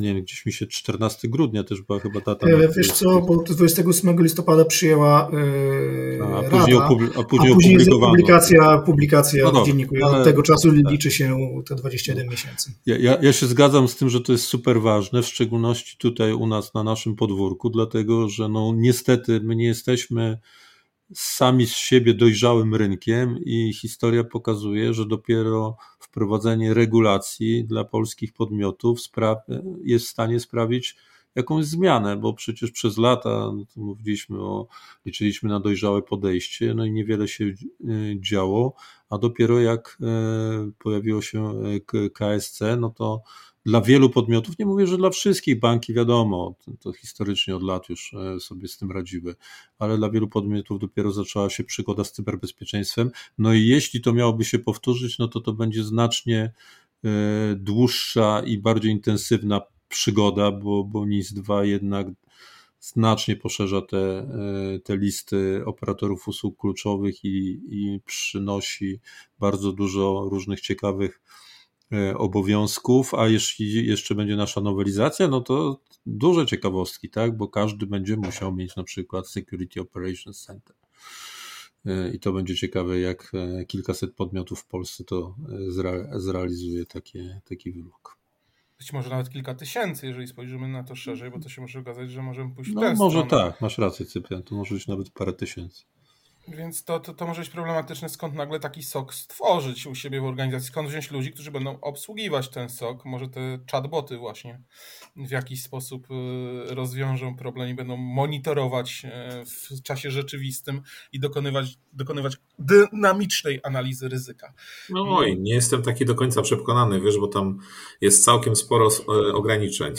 nie wiem, gdzieś mi się 14 grudnia też była chyba data. E, wiesz co, bo 28 listopada przyjęła yy, a, później Rada, a później, a później publikacja, publikacja no w dzienniku. Ale, Od tego czasu tak. liczy się te 21 miesięcy. Ja, ja, ja się zgadzam z tym, że to jest super ważne, w szczególności tutaj u nas na naszym podwórku, dlatego że no niestety my nie jesteśmy sami z siebie dojrzałym rynkiem i historia pokazuje, że dopiero wprowadzenie regulacji dla polskich podmiotów jest w stanie sprawić jakąś zmianę, bo przecież przez lata no mówiliśmy o, liczyliśmy na dojrzałe podejście, no i niewiele się e, działo, a dopiero jak e, pojawiło się e, KSC, no to dla wielu podmiotów, nie mówię, że dla wszystkich, banki wiadomo, to, to, historycznie od lat już e, sobie z tym radziły, ale dla wielu podmiotów dopiero zaczęła się przygoda z cyberbezpieczeństwem. No i jeśli to miałoby się powtórzyć, no to to będzie znacznie e, dłuższa i bardziej intensywna przygoda, bo, bo NIS-2 jednak znacznie poszerza te, e, te listy operatorów usług kluczowych i, i przynosi bardzo dużo różnych ciekawych obowiązków, a jeśli jeszcze będzie nasza nowelizacja, no to duże ciekawostki, tak, bo każdy będzie musiał mieć na przykład Security Operations Center. E, I to będzie ciekawe, jak e, kilkaset podmiotów w Polsce to zrealizuje takie, taki wymóg. Być może nawet kilka tysięcy, jeżeli spojrzymy na to szerzej, bo to się może okazać, że możemy pójść w No może stronę. tak, masz rację Cyprian, to może być nawet parę tysięcy. Więc to, to, to może być problematyczne, skąd nagle taki sok stworzyć u siebie w organizacji, skąd wziąć ludzi, którzy będą obsługiwać ten sok, może te chatboty właśnie w jakiś sposób y, rozwiążą problem i będą monitorować y, w czasie rzeczywistym i dokonywać, dokonywać dynamicznej analizy ryzyka. No oj, nie jestem taki do końca przekonany, wiesz, bo tam jest całkiem sporo y, ograniczeń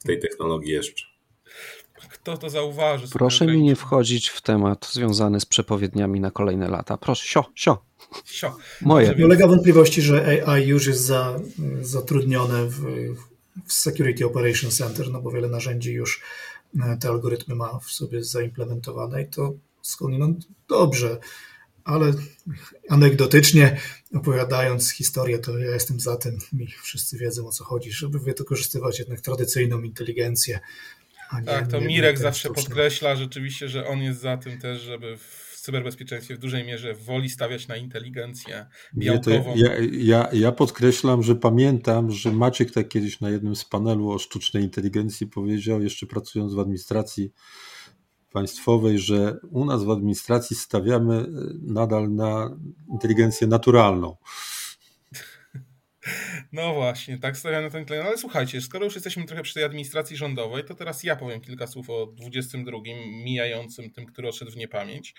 w tej technologii jeszcze kto to zauważy. Proszę mi nie wchodzić w temat związany z przepowiedniami na kolejne lata. Proszę, sio, sio. Sio. Moje. Nie ulega wątpliwości, że AI już jest za, zatrudnione w, w Security Operation Center, no bo wiele narzędzi już e, te algorytmy ma w sobie zaimplementowane i to skądinąd dobrze. Ale anegdotycznie opowiadając historię, to ja jestem za tym, mi wszyscy wiedzą o co chodzi, żeby wykorzystywać jednak tradycyjną inteligencję, tak, to Mirek zawsze podkreśla rzeczywiście, że on jest za tym też, żeby w cyberbezpieczeństwie w dużej mierze woli stawiać na inteligencję białkową. Ja, ja, ja, podkreślam, że pamiętam, że Maciek tak kiedyś na jednym z panelu o sztucznej inteligencji powiedział, jeszcze pracując w administracji państwowej, że u nas w administracji stawiamy nadal na inteligencję naturalną. No właśnie, tak stawiam na ten tle. No ale słuchajcie, skoro już jesteśmy trochę przy tej administracji rządowej, to teraz ja powiem kilka słów o 22 mijającym, tym, który odszedł w niepamięć.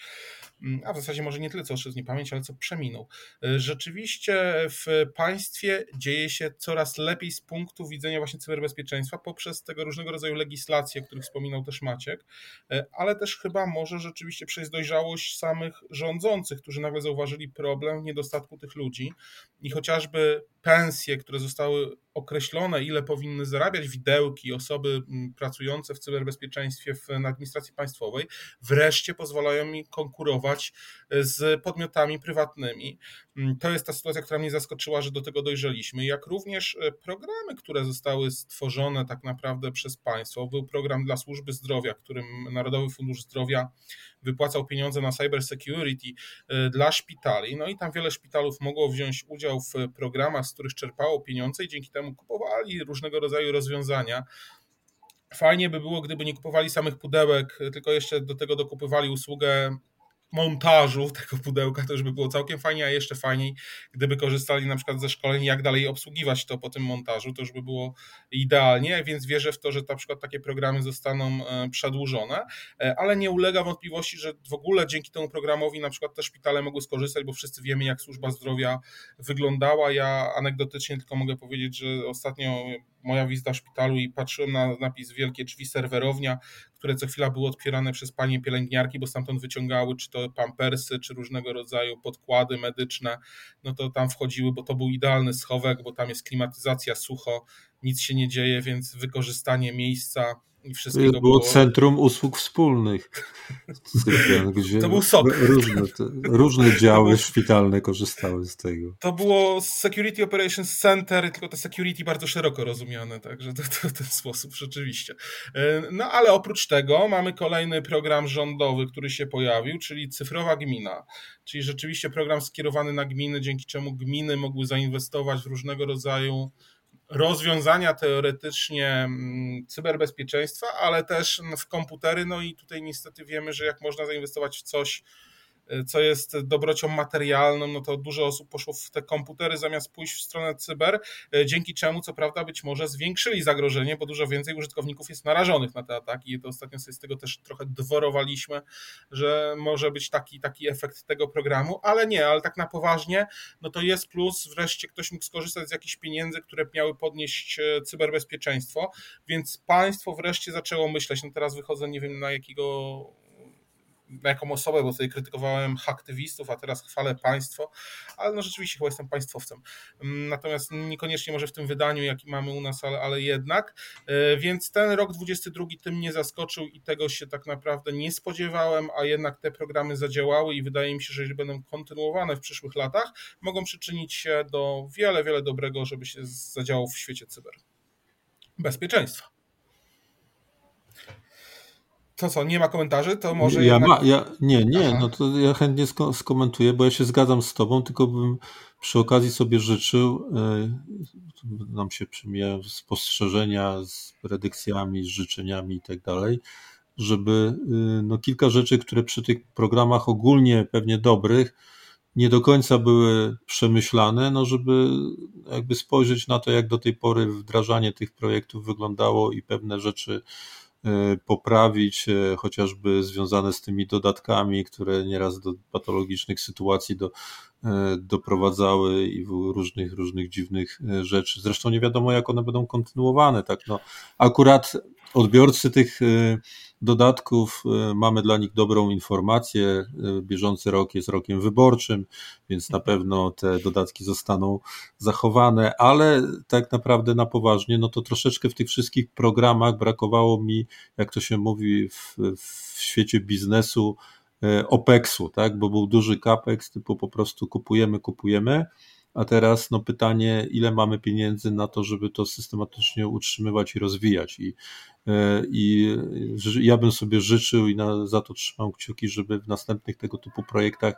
Mm, a w zasadzie może nie tyle, co odszedł w niepamięć, ale co przeminął. Y, rzeczywiście w państwie dzieje się coraz lepiej z punktu widzenia właśnie cyberbezpieczeństwa poprzez tego różnego rodzaju legislacje, o których wspominał też Maciek, y, ale też chyba może rzeczywiście przez dojrzałość samych rządzących, którzy nagle zauważyli problem niedostatku tych ludzi i chociażby pensje, które zostały określone, ile powinny zarabiać widełki, osoby mm, pracujące w cyberbezpieczeństwie w administracji państwowej, wreszcie pozwalają mi konkurować e, z podmiotami prywatnymi. Mm, to jest ta sytuacja, która mnie zaskoczyła, że do tego dojrzeliśmy. Jak również e, programy, które zostały stworzone tak naprawdę przez państwo. Był program dla służby zdrowia, którym Narodowy Fundusz Zdrowia wypłacał pieniądze na cyber security e, dla szpitali. No i tam wiele szpitalów mogło wziąć udział w programach, z których czerpało pieniądze i dzięki temu kupowali różnego rodzaju rozwiązania. Fajnie by było, gdyby nie kupowali samych pudełek, tylko jeszcze do tego dokupywali usługę montażu tego pudełka, to już by było całkiem fajnie, a jeszcze fajniej, gdyby korzystali na przykład ze szkoleń, jak dalej obsługiwać to po tym montażu, to już by było idealnie, więc wierzę w to, że na przykład takie programy zostaną e, przedłużone, e, ale nie ulega wątpliwości, że w ogóle dzięki temu programowi na przykład te szpitale mogły skorzystać, bo wszyscy wiemy, jak służba zdrowia wyglądała. Ja anegdotycznie tylko mogę powiedzieć, że ostatnio moja wizyta w szpitalu i patrzyłem na napis Wielkie Drzwi Serwerownia, które co chwila były otwierane przez panie pielęgniarki, bo stamtąd wyciągały czy to pampersy, czy różnego rodzaju podkłady medyczne, no to tam wchodziły, bo to był idealny schowek, bo tam jest klimatyzacja, sucho, nic się nie dzieje, więc wykorzystanie miejsca i wszystkiego było. Było centrum usług wspólnych. Gdzie to był SOK. Różne, różne działy był, szpitalne korzystały z tego. To było Security Operations Center, tylko to security bardzo szeroko rozumiane, także to, to w ten sposób rzeczywiście. E, no ale oprócz tego mamy kolejny program rządowy, który się pojawił, czyli Cyfrowa Gmina. Czyli rzeczywiście program skierowany na gminy, dzięki czemu gminy mogły zainwestować w różnego rodzaju rozwiązania teoretycznie mm, cyberbezpieczeństwa, ale też w komputery. No i tutaj niestety wiemy, że jak można zainwestować w coś, co jest dobrocią materialną, no to dużo osób poszło w te komputery zamiast pójść w stronę cyber, e, dzięki czemu co prawda być może zwiększyli zagrożenie, bo dużo więcej użytkowników jest narażonych na te ataki. I to ostatnio sobie z tego też trochę dworowaliśmy, że może być taki, taki efekt tego programu, ale nie, ale tak na poważnie, no to jest plus, wreszcie ktoś mógł skorzystać z jakichś pieniędzy, które miały podnieść e, cyberbezpieczeństwo, więc państwo wreszcie zaczęło myśleć, no teraz wychodzę, nie wiem na jakiego jaką osobę, bo tutaj krytykowałem aktywistów, a teraz chwalę państwo, ale no rzeczywiście chyba jestem państwowcem. Mm, natomiast niekoniecznie może w tym wydaniu, jaki mamy u nas, ale, ale jednak. E, więc ten rok 22 tym mnie zaskoczył i tego się tak naprawdę nie spodziewałem, a jednak te programy zadziałały i wydaje mi się, że jeżeli będą kontynuowane w przyszłych latach, mogą przyczynić się do wiele, wiele dobrego, żeby się zadziało w świecie cyber. Bezpieczeństwa. To co, nie ma komentarzy? To może ja jednak... ma, ja, Nie, nie, Aha. no to ja chętnie skomentuję, bo ja się zgadzam z tobą, tylko bym przy okazji sobie życzył, yy, nam się przymijają spostrzeżenia z predykcjami, z życzeniami i tak dalej, żeby yy, no, kilka rzeczy, które przy tych programach ogólnie pewnie dobrych, nie do końca były przemyślane, no żeby jakby spojrzeć na to, jak do tej pory wdrażanie tych projektów wyglądało i pewne rzeczy E, poprawić, e, chociażby związane z tymi dodatkami, które nieraz do patologicznych sytuacji do, e, doprowadzały i różnych, różnych dziwnych rzeczy. Zresztą nie wiadomo, jak one będą kontynuowane. Tak? No, akurat odbiorcy tych dodatków. E, mamy dla nich dobrą informację. E, bieżący rok jest rokiem wyborczym, więc na pewno te dodatki zostaną zachowane, ale tak naprawdę na poważnie, no to troszeczkę w tych wszystkich programach brakowało mi, jak to się mówi w, w świecie biznesu, OPEX-u, tak? bo był duży capex, typu po prostu kupujemy, kupujemy a teraz no pytanie, ile mamy pieniędzy na to, żeby to systematycznie utrzymywać i rozwijać. I, e, i ja bym sobie życzył i na, za to trzymam kciuki, żeby w następnych tego typu projektach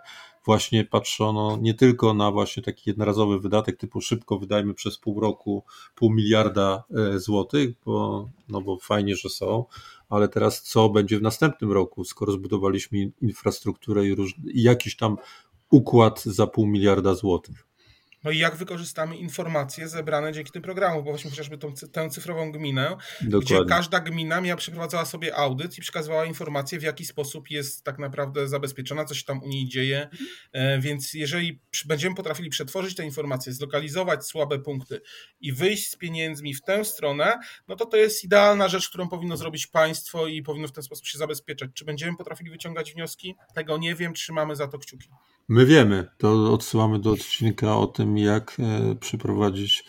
właśnie patrzono nie tylko na właśnie taki jednorazowy wydatek typu szybko wydajmy przez pół roku pół miliarda e, złotych, bo, no bo fajnie, że są, ale teraz co będzie w następnym roku, skoro zbudowaliśmy infrastrukturę i, róż, i jakiś tam układ za pół miliarda złotych. No i jak wykorzystamy informacje zebrane dzięki tym programom, bo właśnie chociażby tą, tę cyfrową gminę, Dokładnie. gdzie każda gmina miała, przeprowadzała sobie audyt i przekazywała informacje, w jaki sposób jest tak naprawdę zabezpieczona, co się tam u niej dzieje, e, więc jeżeli będziemy potrafili przetworzyć te informacje, zlokalizować słabe punkty i wyjść z pieniędzmi w tę stronę, no to to jest idealna rzecz, którą powinno zrobić państwo i powinno w ten sposób się zabezpieczać. Czy będziemy potrafili wyciągać wnioski? Tego nie wiem, trzymamy za to kciuki. My wiemy, to odsyłamy do odcinka o tym, jak e, przeprowadzić,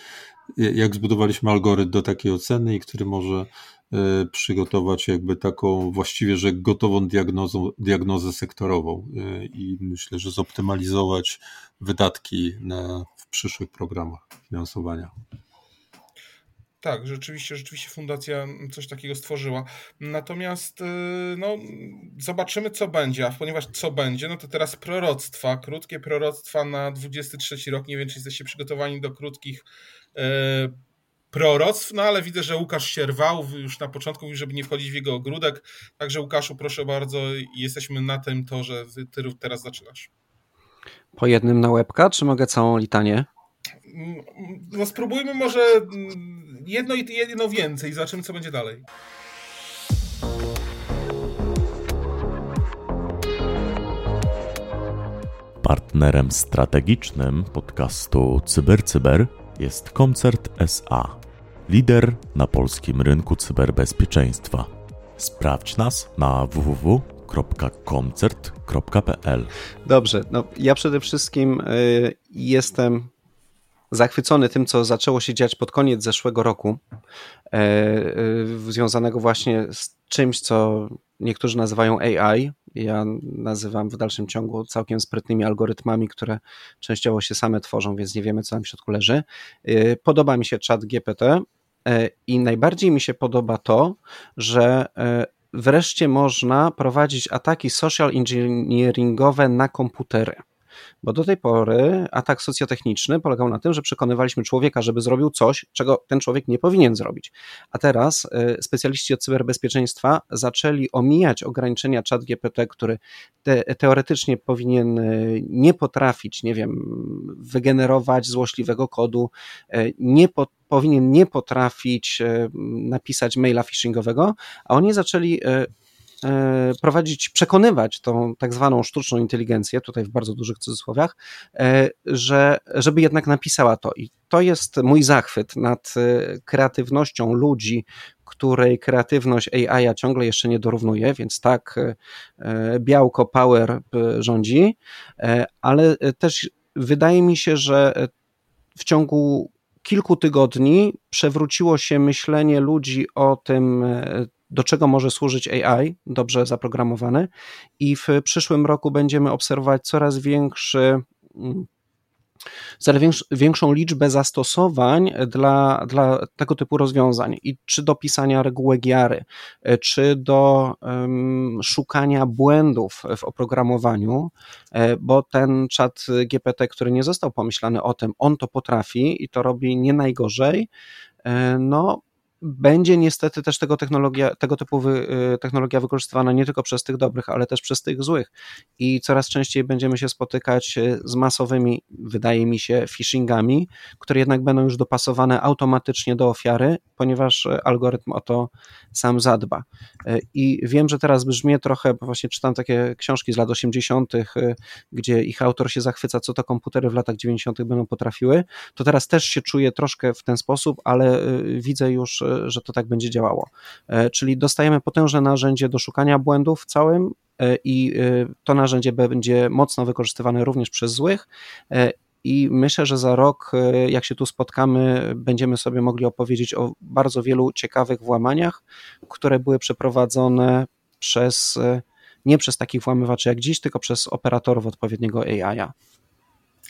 jak zbudowaliśmy algorytm do takiej oceny i który może e, przygotować jakby taką właściwie, że gotową diagnozą, diagnozę sektorową e, i myślę, że zoptymalizować wydatki na, w przyszłych programach finansowania. Tak, rzeczywiście, rzeczywiście fundacja coś takiego stworzyła. Natomiast y, no, zobaczymy, co będzie, a ponieważ co będzie, no to teraz proroctwa, krótkie proroctwa na 23 rok. Nie wiem, czy jesteście przygotowani do krótkich e, proroctw, no ale widzę, że Łukasz się rwał już na początku, żeby nie wchodzić w jego ogródek. Także Łukaszu, proszę bardzo, jesteśmy na tym torze, ty teraz zaczynasz. Po jednym na łebka, czy mogę całą litanię? No spróbujmy może jedno i jedno więcej, zobaczymy co będzie dalej. Partnerem strategicznym podcastu CyberCyber jest Koncert SA, lider na polskim rynku cyberbezpieczeństwa. Sprawdź nas na www.koncert.pl. Dobrze, no ja przede wszystkim y, jestem zachwycony tym, co zaczęło się dziać pod koniec zeszłego roku, e, e, związanego właśnie z czymś, co niektórzy nazywają AI. Ja nazywam w dalszym ciągu całkiem sprytnymi algorytmami, które częściowo się same tworzą, więc nie wiemy, co tam w środku leży. E, podoba mi się chat GPT i najbardziej mi się podoba to, że wreszcie można prowadzić ataki social engineeringowe na komputery. Bo do tej pory atak socjotechniczny polegał na tym, że przekonywaliśmy człowieka, żeby zrobił coś, czego ten człowiek nie powinien zrobić. A teraz y, specjaliści od cyberbezpieczeństwa zaczęli omijać ograniczenia chat GPT, który te, teoretycznie powinien y, nie potrafić, nie wiem, wygenerować złośliwego kodu, y, nie po, powinien nie potrafić napisać maila phishingowego, a oni zaczęli prowadzić, przekonywać tą tak zwaną sztuczną inteligencję, tutaj w bardzo dużych cudzysłowiach, e, że, żeby jednak napisała to. I to jest mój zachwyt nad e, kreatywnością ludzi, której kreatywność AI ciągle jeszcze nie dorównuje, więc tak, białko power rządzi, ale też wydaje mi się, że w ciągu kilku tygodni przewróciło się myślenie ludzi o tym, do czego może służyć AI, dobrze zaprogramowany, i w przyszłym roku będziemy obserwować coraz większy mm, coraz większą liczbę zastosowań dla, dla tego typu rozwiązań. I czy do pisania reguły giary, czy do um, szukania błędów w oprogramowaniu, e, bo ten czat GPT, który nie został pomyślany o tym, on to potrafi i to robi nie najgorzej, e, no będzie niestety też tego, technologia, tego typu wy, y, technologia wykorzystywana nie tylko przez tych dobrych, ale też przez tych złych. I coraz częściej będziemy się spotykać y, z masowymi, wydaje mi się, phishingami, które jednak będą już dopasowane automatycznie do ofiary, ponieważ y, algorytm o to sam zadba. I wiem, że teraz brzmię trochę, bo właśnie czytam takie książki z lat 80., gdzie ich autor się zachwyca, co to komputery w latach 90. będą potrafiły. To teraz też się czuję troszkę w ten sposób, ale widzę już że to tak będzie działało. E, czyli dostajemy potężne narzędzie do szukania błędów w całym e, i e, to narzędzie będzie mocno wykorzystywane również przez złych. I myślę, że za rok, jak się tu spotkamy, będziemy sobie mogli opowiedzieć o bardzo wielu ciekawych włamaniach, które były przeprowadzone przez nie przez takich włamywaczy jak dziś, tylko przez operatorów odpowiedniego AI-a.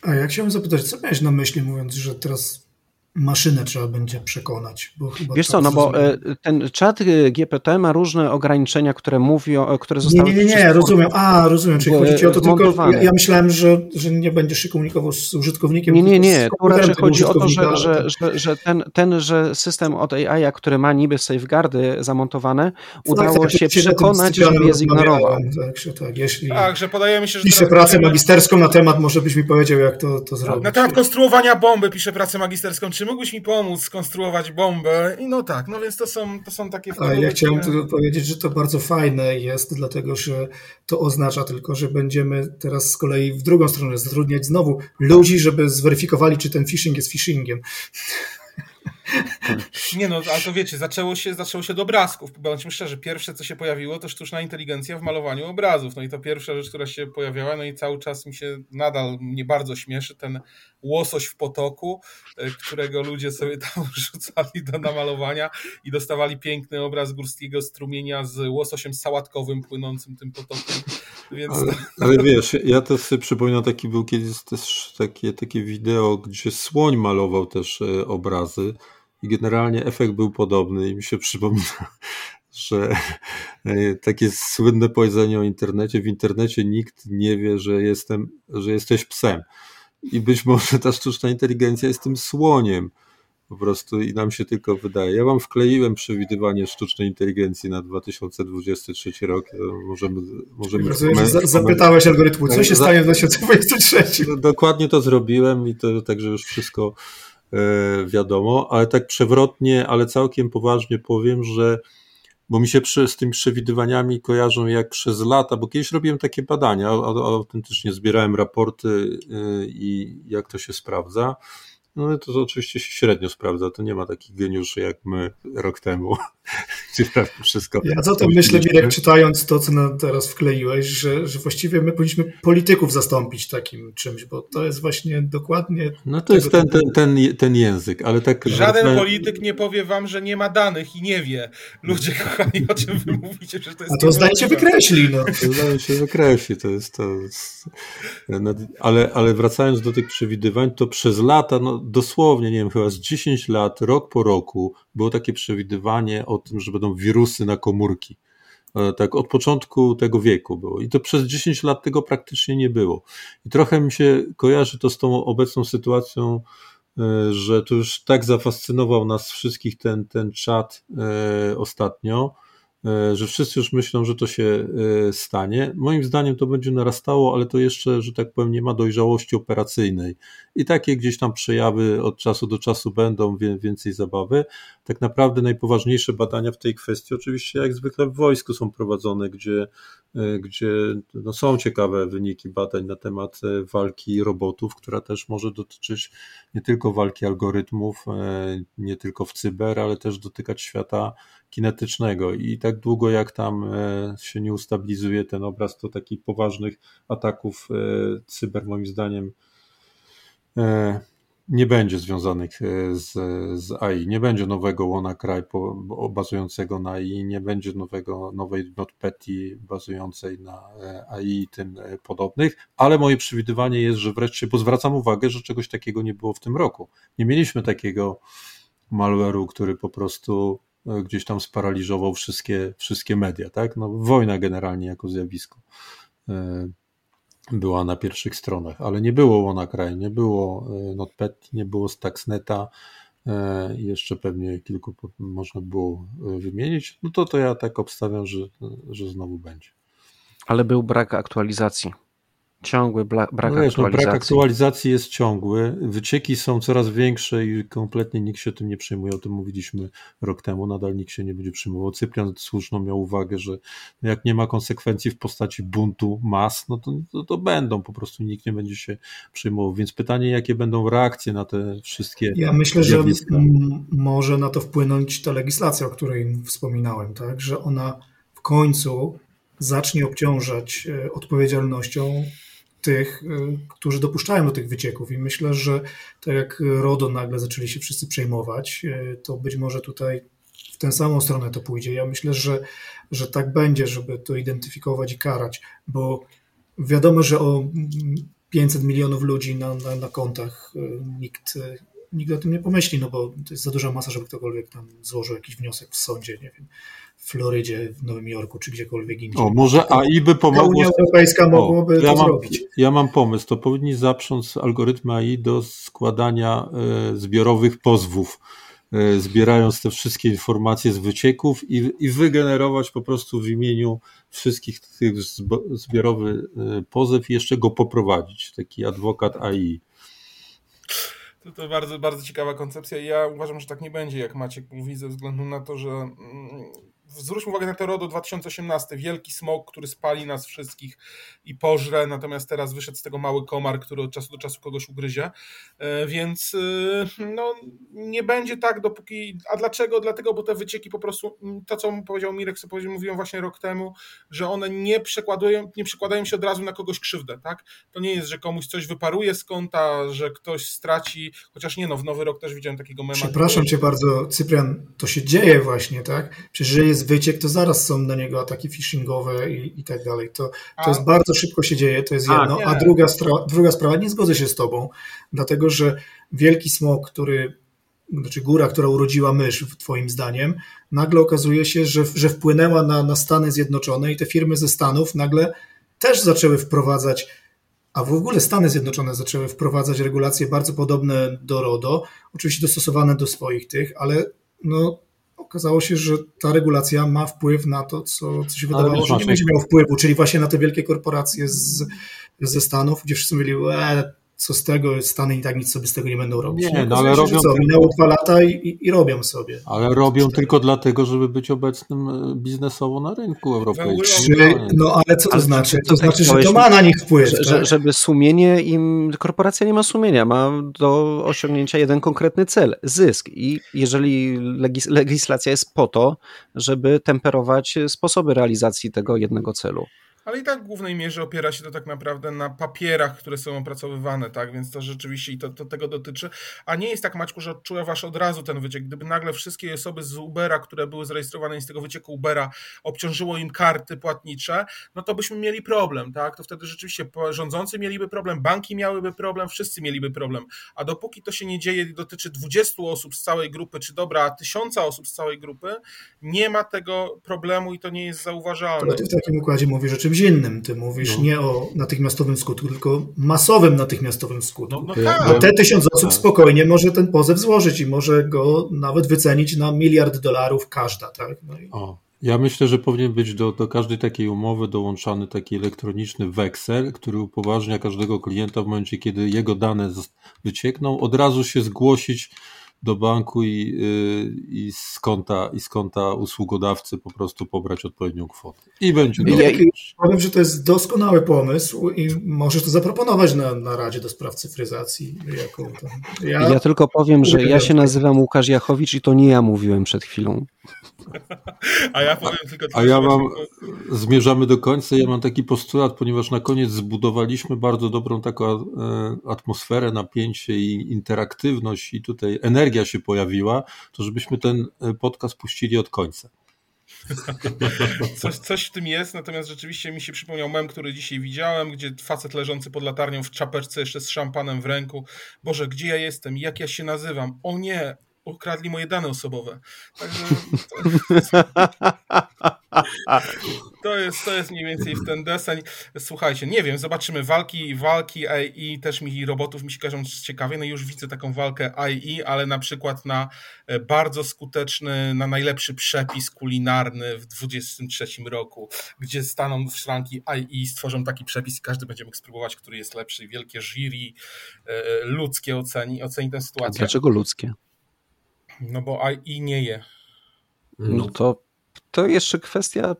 A ja chciałem zapytać, co miałeś na myśli, mówiąc, że teraz maszynę trzeba będzie przekonać. Bo chyba Wiesz tak co, no bo e, ten czat e, GPT ma różne ograniczenia, które mówią, e, które Nie, zostały nie, nie, nie, przez- rozumiem. A, rozumiem, czyli chodzi ci o to tylko. Ja, ja myślałem, że, że nie będziesz się komunikował z użytkownikiem. Nie, nie, nie. Tu raczej chodzi o to, że, że, że, że ten, ten, że system od AI, który ma niby safeguardy zamontowane, udało tak, się jak się na tym przekonać, Cyprianem żeby je zignorował. Tak, że tak, jeśli Tak, że podajemy się, że piszę pracę magisterską na temat, może byś mi powiedział, jak to, to zrobić. Na temat konstruowania bomby piszę pracę magisterską. Czy mógłbyś mi pomóc skonstruować bombę? I no tak, no więc to są, to są takie A ja chciałem tylko powiedzieć, że to bardzo fajne jest, dlatego że to oznacza tylko, że będziemy teraz z kolei w drugą stronę zatrudniać znowu ludzi, żeby zweryfikowali, czy ten phishing jest phishingiem. Nie no, ale to wiecie, zaczęło się, zaczęło się od obrazków. Bądźmy szczerzy, pierwsze co się pojawiło to sztuczna inteligencja w malowaniu obrazów. No i to pierwsza rzecz, która się pojawiała, no i cały czas mi się nadal mnie bardzo śmieszy ten łosoś w potoku, e, którego ludzie sobie tam rzucali do namalowania i dostawali piękny obraz górskiego strumienia z łososiem sałatkowym płynącym tym potokiem. Więc Ale, ale wiesz, ja też sobie przypominam, taki był kiedyś też takie, takie wideo, gdzie słoń malował też e, obrazy i generalnie efekt był podobny i mi się przypomina, że e, takie słynne powiedzenie o internecie, w internecie nikt nie wie, że jestem, że jesteś psem. I być może ta sztuczna inteligencja jest tym słoniem po prostu i nam się tylko wydaje. Ja wam wkleiłem przewidywanie sztucznej inteligencji na 2023 rok. E, Możemy, możemy Rozumiem, że za- komen- zapytałeś algorytmu, co się Za- stanie w 2023? no, dokładnie to zrobiłem i to także już wszystko e, wiadomo, ale tak przewrotnie, ale całkiem poważnie powiem, że bo mi się przy, z tymi przewidywaniami kojarzą jak przez lata, bo kiedyś robiłem takie badania, autentycznie zbierałem raporty e, i jak to się sprawdza. No ale to oczywiście się średnio sprawdza, to nie ma takich geniuszy jak my rok temu, gdzie prawie wszystko. Ja za to myślę, Mirek, czytając to, co nam teraz wkleiłeś, że, że właściwie my powinniśmy polityków zastąpić takim czymś, bo to jest właśnie dokładnie. No to jest ten, ten, ten, ten język, ale tak. Żaden polityk nie powie wam, że nie ma danych i nie wie. Ludzie kochani, o czym wy mówicie, że to jest A to zdajcie niemożliwe. wykreśli, no. To Zdaje się wykreśli, to jest to. Ale, ale wracając do tych przewidywań, to przez lata, no dosłownie, nie wiem, chyba z 10 lat, rok po roku, było takie przewidywanie o tym, że będą wirusy na komórki. E, Tak od początku tego wieku było. I to przez 10 lat tego praktycznie nie było. I trochę mi się kojarzy to z tą obecną sytuacją, e, że to już tak zafascynował nas wszystkich ten, ten czat e, ostatnio, że wszyscy już myślą, że to się e, stanie. Moim zdaniem to będzie narastało, ale to jeszcze, że tak powiem, nie ma dojrzałości operacyjnej. I takie gdzieś tam przejawy od czasu do czasu będą, więcej zabawy. Tak naprawdę najpoważniejsze badania w tej kwestii, oczywiście jak zwykle w wojsku są prowadzone, gdzie, e, gdzie no, są ciekawe wyniki badań na temat e, walki robotów, która też może dotyczyć nie tylko walki algorytmów, e, nie tylko w cyber, ale też dotykać świata kinetycznego. I tak długo jak tam e, się nie ustabilizuje ten obraz, to takich poważnych ataków e, cyber, moim zdaniem, e, nie będzie związanych z, z AI. Nie będzie nowego WannaCry bazującego na AI, nie będzie nowego, nowej NotPetya bazującej na AI i tym podobnych, ale moje przewidywanie jest, że wreszcie, bo zwracam uwagę, że czegoś takiego nie było w tym roku. Nie mieliśmy takiego malware'u, który po prostu gdzieś tam sparaliżował wszystkie, wszystkie media, tak? No, wojna generalnie jako zjawisko e, była na pierwszych stronach, ale nie było WannaCry, nie było e, NotPetya, nie było Stuxneta, e, jeszcze pewnie kilku można było e, wymienić, no to to ja tak obstawiam, że, że znowu będzie. Ale był brak aktualizacji. Ciągły bla, brak no wiesz, no, aktualizacji. brak aktualizacji jest ciągły, wycieki są coraz większe i kompletnie nikt się tym nie przejmuje, o tym mówiliśmy rok temu, nadal nikt się nie będzie przejmował. Cyprian słuszną miał uwagę, że jak nie ma konsekwencji w postaci buntu mas, no to, to, to będą, po prostu nikt nie będzie się przejmował, więc pytanie, jakie będą reakcje na te wszystkie Ja myślę, że zjawiska. mm, może na to wpłynąć ta legislacja, o której wspominałem, tak? że ona w końcu zacznie obciążać e, odpowiedzialnością tych, e, którzy dopuszczają do tych wycieków. I myślę, że tak jak RODO nagle zaczęli się wszyscy przejmować, e, to być może tutaj w tę samą stronę to pójdzie. Ja myślę, że, że tak będzie, żeby to identyfikować i karać, bo wiadomo, że o mm, 500 milionów ludzi na, na, na kontach e, nikt nikt o tym nie pomyśli, no bo to jest za duża masa, żeby ktokolwiek tam złożył jakiś wniosek w sądzie, nie wiem, w Florydzie, w Nowym Jorku, czy gdziekolwiek indziej. O, może AI by pomogło. Unia Europejska mogłoby ja to mam, zrobić. Ja mam pomysł, to powinni zaprząc algorytmy AI do składania e, zbiorowych pozwów, e, zbierając te wszystkie informacje z wycieków i, i wygenerować po prostu w imieniu wszystkich tych zbiorowy e, pozew i jeszcze go poprowadzić, taki adwokat AI. To, to bardzo, bardzo ciekawa koncepcja ja uważam, że tak nie będzie, jak Maciek mówi, ze względu na to, że mm, zwróćmy uwagę na to RODO 2018, wielki smog, który spali nas wszystkich i pożre, natomiast teraz wyszedł z tego mały komar, który od czasu do czasu kogoś ugryzie, E, więc e, no, nie będzie tak, dopóki, a dlaczego? Dlatego, bo te wycieki po prostu, mm, to co powiedział Mirek, co mówiłem właśnie rok temu, że one nie przekładają, nie przekładają się od razu na kogoś krzywdę, tak? To nie jest, że komuś coś wyparuje z konta, że ktoś straci, chociaż nie no, w Nowy Rok też widziałem takiego mema. Przepraszam cię bardzo, Cyprian, to się dzieje właśnie, tak? Przecież że jest wyciek, to zaraz są na niego ataki phishingowe i, i tak dalej. To, to A- jest bardzo szybko się dzieje, to jest A, jedno. nie. A druga, druga sprawa, nie zgodzę się z tobą, dlatego że wielki smok, który, znaczy góra, która urodziła mysz, twoim zdaniem, nagle okazuje się, że, że wpłynęła na, na Stany Zjednoczone i te firmy ze Stanów nagle też zaczęły wprowadzać a w ogóle Stany Zjednoczone zaczęły wprowadzać regulacje bardzo podobne do RODO, oczywiście dostosowane do swoich tych, ale no, okazało się, że ta regulacja ma wpływ na to, co, co się wydawało, że nie będzie miało wpływu, czyli właśnie na te wielkie korporacje z, ze Stanów, gdzie wszyscy mówili, e, co z tego, Stany i tak nic sobie z tego nie będą robić. Nie, no, okazuje ale robią co, minęło dwa lata i, i, i robią sobie. Ale robią tylko dlatego, żeby być obecnym e, biznesowo na rynku europejskim. Czy, no ale co to Ale znaczy? to To znaczy, że to ma na nich wpływ. Że, tak? że, żeby sumienie im, korporacja nie ma sumienia, ma do osiągnięcia jeden konkretny cel, zysk. I jeżeli legis, legislacja jest po to, żeby temperować sposoby realizacji tego jednego celu. Ale i tak w głównej mierze opiera się to tak naprawdę na papierach, które są opracowywane, tak? Więc to rzeczywiście i to, to tego dotyczy. A nie jest tak, Maćku, że odczuwasz od razu ten wyciek. Gdyby nagle wszystkie osoby z Ubera, które były zarejestrowane i z tego wycieku Ubera, obciążyło im karty płatnicze, no to byśmy mieli problem, tak? To wtedy rzeczywiście rządzący mieliby problem, banki miałyby problem, wszyscy mieliby problem. A dopóki to się nie dzieje i dotyczy 20 osób z całej grupy, czy dobra, tysiąca osób z całej grupy, nie ma tego problemu i to nie jest zauważalne. Ale ty w takim układzie mówisz o czymś innym. Ty mówisz No. nie o natychmiastowym skutku, tylko masowym natychmiastowym skutku. No, no tak. Bo te tysiąc osób Tak. spokojnie może ten pozew złożyć i może go nawet wycenić na miliard dolarów każda. Tak? No i O, ja myślę, że powinien być do, do każdej takiej umowy dołączany taki elektroniczny weksel, który upoważnia każdego klienta w momencie, kiedy jego dane wyciekną, od razu się zgłosić do banku i, yy, i, z konta, i z konta usługodawcy po prostu pobrać odpowiednią kwotę. I będzie Ja- dobrze. powiem, że to jest doskonały pomysł i możesz to zaproponować na, na Radzie do Spraw Cyfryzacji. Jako. Ja, Ja tylko powiem, że ja się nazywam Łukasz Jachowicz i to nie ja mówiłem przed chwilą. A ja powiem tylko A ja mam, zmierzamy do końca, ja mam taki postulat, ponieważ na koniec zbudowaliśmy bardzo dobrą taką e, atmosferę, napięcie i interaktywność i tutaj energia się pojawiła, to żebyśmy ten e, podcast puścili od końca. Coś, coś w tym jest, natomiast rzeczywiście mi się przypomniał mem, który dzisiaj widziałem, gdzie facet leżący pod latarnią w czapeczce jeszcze z szampanem w ręku. Boże, gdzie ja jestem? Jak ja się nazywam? O nie, ukradli moje dane osobowe. Także to, jest, to jest mniej więcej w ten deseń. Słuchajcie, nie wiem, zobaczymy walki, walki AI, też mi robotów mi się każą ciekawie, no już widzę taką walkę AI, ale na przykład na e, bardzo skuteczny, na najlepszy przepis kulinarny w 23 roku, gdzie staną w szranki AI stworzą taki przepis i każdy będzie mógł spróbować, który jest lepszy. Wielkie jury e, ludzkie oceni, oceni tę A sytuację. dlaczego ludzkie? No bo AI nie je. No to, to jeszcze kwestia,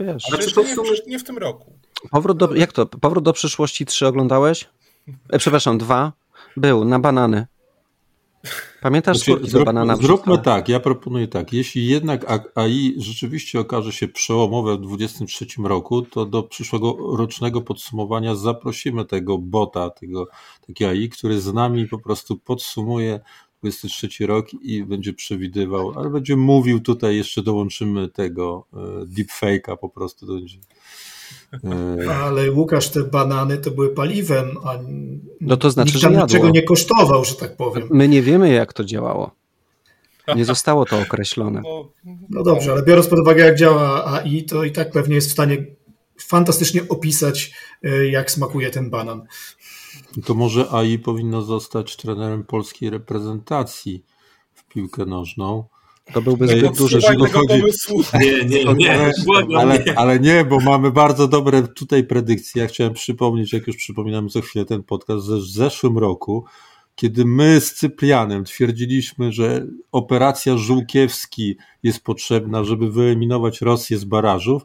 wiesz. Ale Znaczy, to nie, w sumie- nie w tym roku. Powrót do, jak to? Powrót do przyszłości 3 oglądałeś? E, przepraszam, dwa. Był, na banany. Pamiętasz Znaczy, skórki do zrób, banana? zróbmy tak, ja proponuję tak. Jeśli jednak AI rzeczywiście okaże się przełomowe w 2023 roku, to do przyszłego rocznego podsumowania zaprosimy tego bota, tego takiego AI, który z nami po prostu podsumuje 23 rok i będzie przewidywał, ale będzie mówił tutaj, jeszcze dołączymy tego e, deepfake'a po prostu. Będzie E, Ale Łukasz, te banany to były paliwem, a No to znaczy, że jadło. niczego nie kosztował, że tak powiem. My nie wiemy, jak to działało. Nie zostało to określone. No, No dobrze, ale biorąc pod uwagę, jak działa AI, to i tak pewnie jest w stanie fantastycznie opisać, e, jak smakuje ten banan. To może AI powinno zostać trenerem polskiej reprezentacji w piłkę nożną. To byłby Ej, zbyt duży tego chodzi- pomysłu. Nie, nie, nie, Ale, nie. ale nie, bo mamy bardzo dobre tutaj predykcje. Ja chciałem przypomnieć, jak już przypominamy co chwilę ten podcast, że w zeszłym roku, kiedy my z Cyprianem twierdziliśmy, że operacja Żółkiewski jest potrzebna, żeby wyeliminować Rosję z barażów,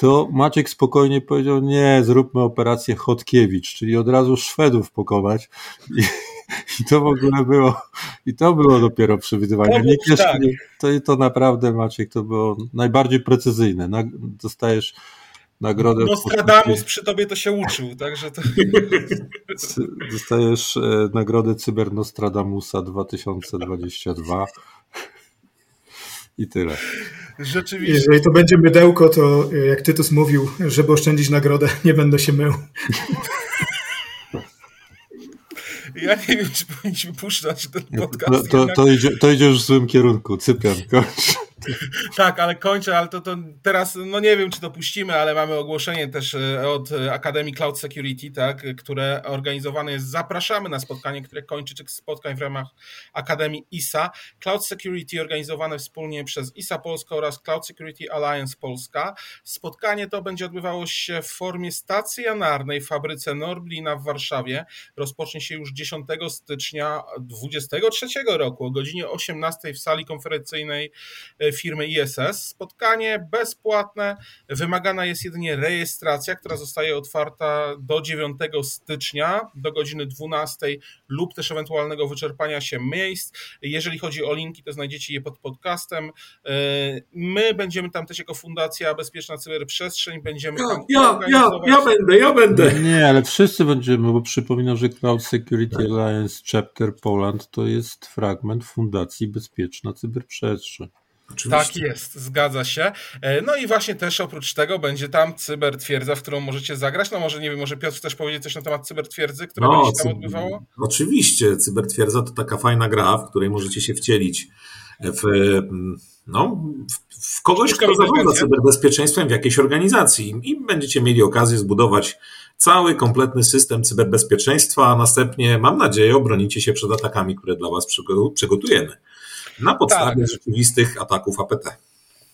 to Maciek spokojnie powiedział, nie, zróbmy operację Chodkiewicz, czyli od razu Szwedów pokonać. I, i to w ogóle było, i to było dopiero przewidywanie. Jeszcze tak. nie, to, to naprawdę, Maciek, to było najbardziej precyzyjne. Na, dostajesz nagrodę. Nostradamus przy tobie to się uczył, także to... Dostajesz e, nagrodę Cyber Nostradamusa 2022. I tyle. Rzeczywiście. Jeżeli to będzie mydełko, to e, jak Tytus mówił, żeby oszczędzić nagrodę, nie będę się mył. Ja nie wiem, czy powinniśmy puszczać ten To, podcast. to, jednak. to, idzie, to idzie już w złym kierunku. Cyprian, kończ. Tak, ale kończę, ale to, to teraz, no nie wiem, czy to puścimy, ale mamy ogłoszenie też e, od e, Akademii Cloud Security, tak, które organizowane jest. Zapraszamy na spotkanie, które kończy cykl spotkań w ramach Akademii ISA. Cloud Security organizowane wspólnie przez ISA Polska oraz Cloud Security Alliance Polska. Spotkanie to będzie odbywało się w formie stacjonarnej w fabryce Norblina w Warszawie. Rozpocznie się już 10 stycznia 2023 roku o godzinie 18 w sali konferencyjnej e, firmy ISS. Spotkanie bezpłatne, wymagana jest jedynie rejestracja, która zostaje otwarta do 9 stycznia do godziny 12 lub też ewentualnego wyczerpania się miejsc. Jeżeli chodzi o linki, to znajdziecie je pod podcastem. E, My będziemy tam też jako Fundacja Bezpieczna Cyberprzestrzeń, będziemy tam Ja, ja, ja będę, ja będę. Nie, ale wszyscy będziemy, bo przypominam, że Cloud Security Alliance Chapter Poland to jest fragment Fundacji Bezpieczna Cyberprzestrzeń. Oczywiście. Tak jest, zgadza się. E, No i właśnie też oprócz tego będzie tam cybertwierdza, w którą możecie zagrać. No może nie wiem, może Piotr chcesz powiedzieć coś na temat cybertwierdzy, która No, będzie się tam odbywało? Oczywiście, Cybertwierdza to taka fajna gra, w której możecie się wcielić w, no, w, kogoś, Sztuczną kto zarządza cyberbezpieczeństwem w jakiejś organizacji i będziecie mieli okazję zbudować cały kompletny system cyberbezpieczeństwa, a następnie, mam nadzieję, obronicie się przed atakami, które dla Was przygo- przygotujemy na podstawie Tak. rzeczywistych ataków APT.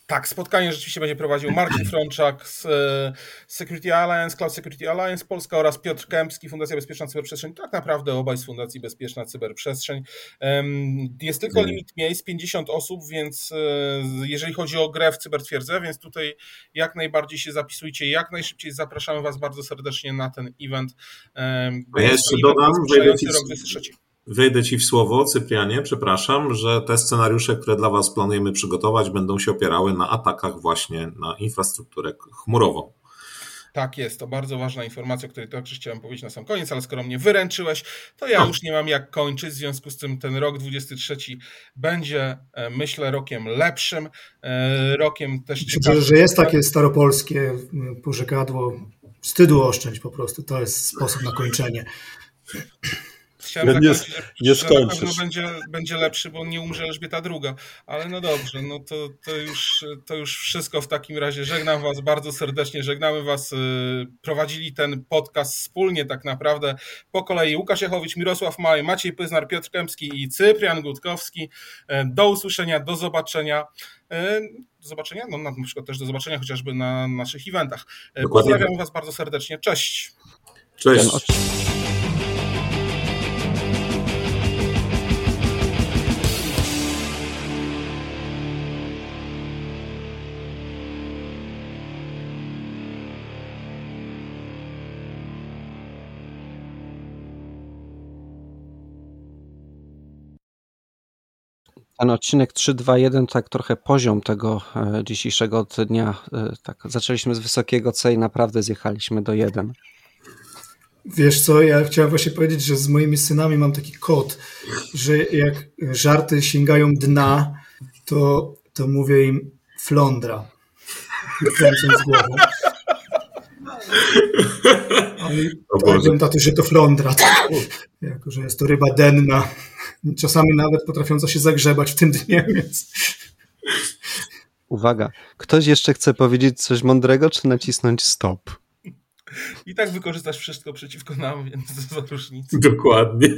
Tak, spotkanie rzeczywiście będzie prowadził Marcin Frączak z e, Security Alliance, Cloud Security Alliance Polska oraz Piotr Kępski, Fundacja Bezpieczna Cyberprzestrzeń. Tak naprawdę obaj z Fundacji Bezpieczna Cyberprzestrzeń. Jest tylko limit miejsc, 50 osób, więc e, jeżeli chodzi o grę w cybertwierdzę, więc tutaj jak najbardziej się zapisujcie, jak najszybciej zapraszamy Was bardzo serdecznie na ten event. Ja jeszcze dodam, wejdę rok ci- 23. Wejdę Ci w słowo, Cyprianie, przepraszam, że te scenariusze, które dla Was planujemy przygotować, będą się opierały na atakach właśnie na infrastrukturę chmurową. Tak jest, to bardzo ważna informacja, o której także chciałem powiedzieć na sam koniec, ale skoro mnie wyręczyłeś, to ja już nie mam jak kończyć, w związku z tym ten rok 23 będzie, e, myślę, rokiem lepszym, e, rokiem też Myślę, ciekawym. że jest takie staropolskie pożegadło, wstydu oszczędź po prostu, to jest sposób na kończenie. Chciałem Nie- zakończyć, że, nie że na pewno będzie, będzie lepszy, bo nie umrze Elżbieta II, ale no dobrze, no to, to, już, to już wszystko w takim razie. Żegnam Was bardzo serdecznie, żegnamy Was. y, Prowadzili ten podcast wspólnie tak naprawdę po kolei Łukasz Jachowicz, Mirosław Maj, Maciej Pyznar, Piotr Kępski i Cyprian Gutkowski. E, Do usłyszenia, do zobaczenia. E, Do zobaczenia, no na przykład też do zobaczenia chociażby na naszych eventach. Dokładnie Pozdrawiam Was bardzo serdecznie, cześć. Cześć. Ten odcinek- Ten odcinek 3.2.1 tak trochę poziom tego e, dzisiejszego dnia. e, Tak, zaczęliśmy z wysokiego C i naprawdę zjechaliśmy do 1. Wiesz co, ja chciałem właśnie powiedzieć, że z moimi synami mam taki kod, że jak żarty sięgają dna, to, to mówię im flądra, kręcąc głową. Powiem taty, że to flądra, jako że jest to ryba denna. Czasami nawet potrafiąca się zagrzebać w tym dnie, więc... Uwaga, ktoś jeszcze chce powiedzieć coś mądrego, czy nacisnąć stop? I tak wykorzystasz wszystko przeciwko nam, więc to za różnica. Dokładnie.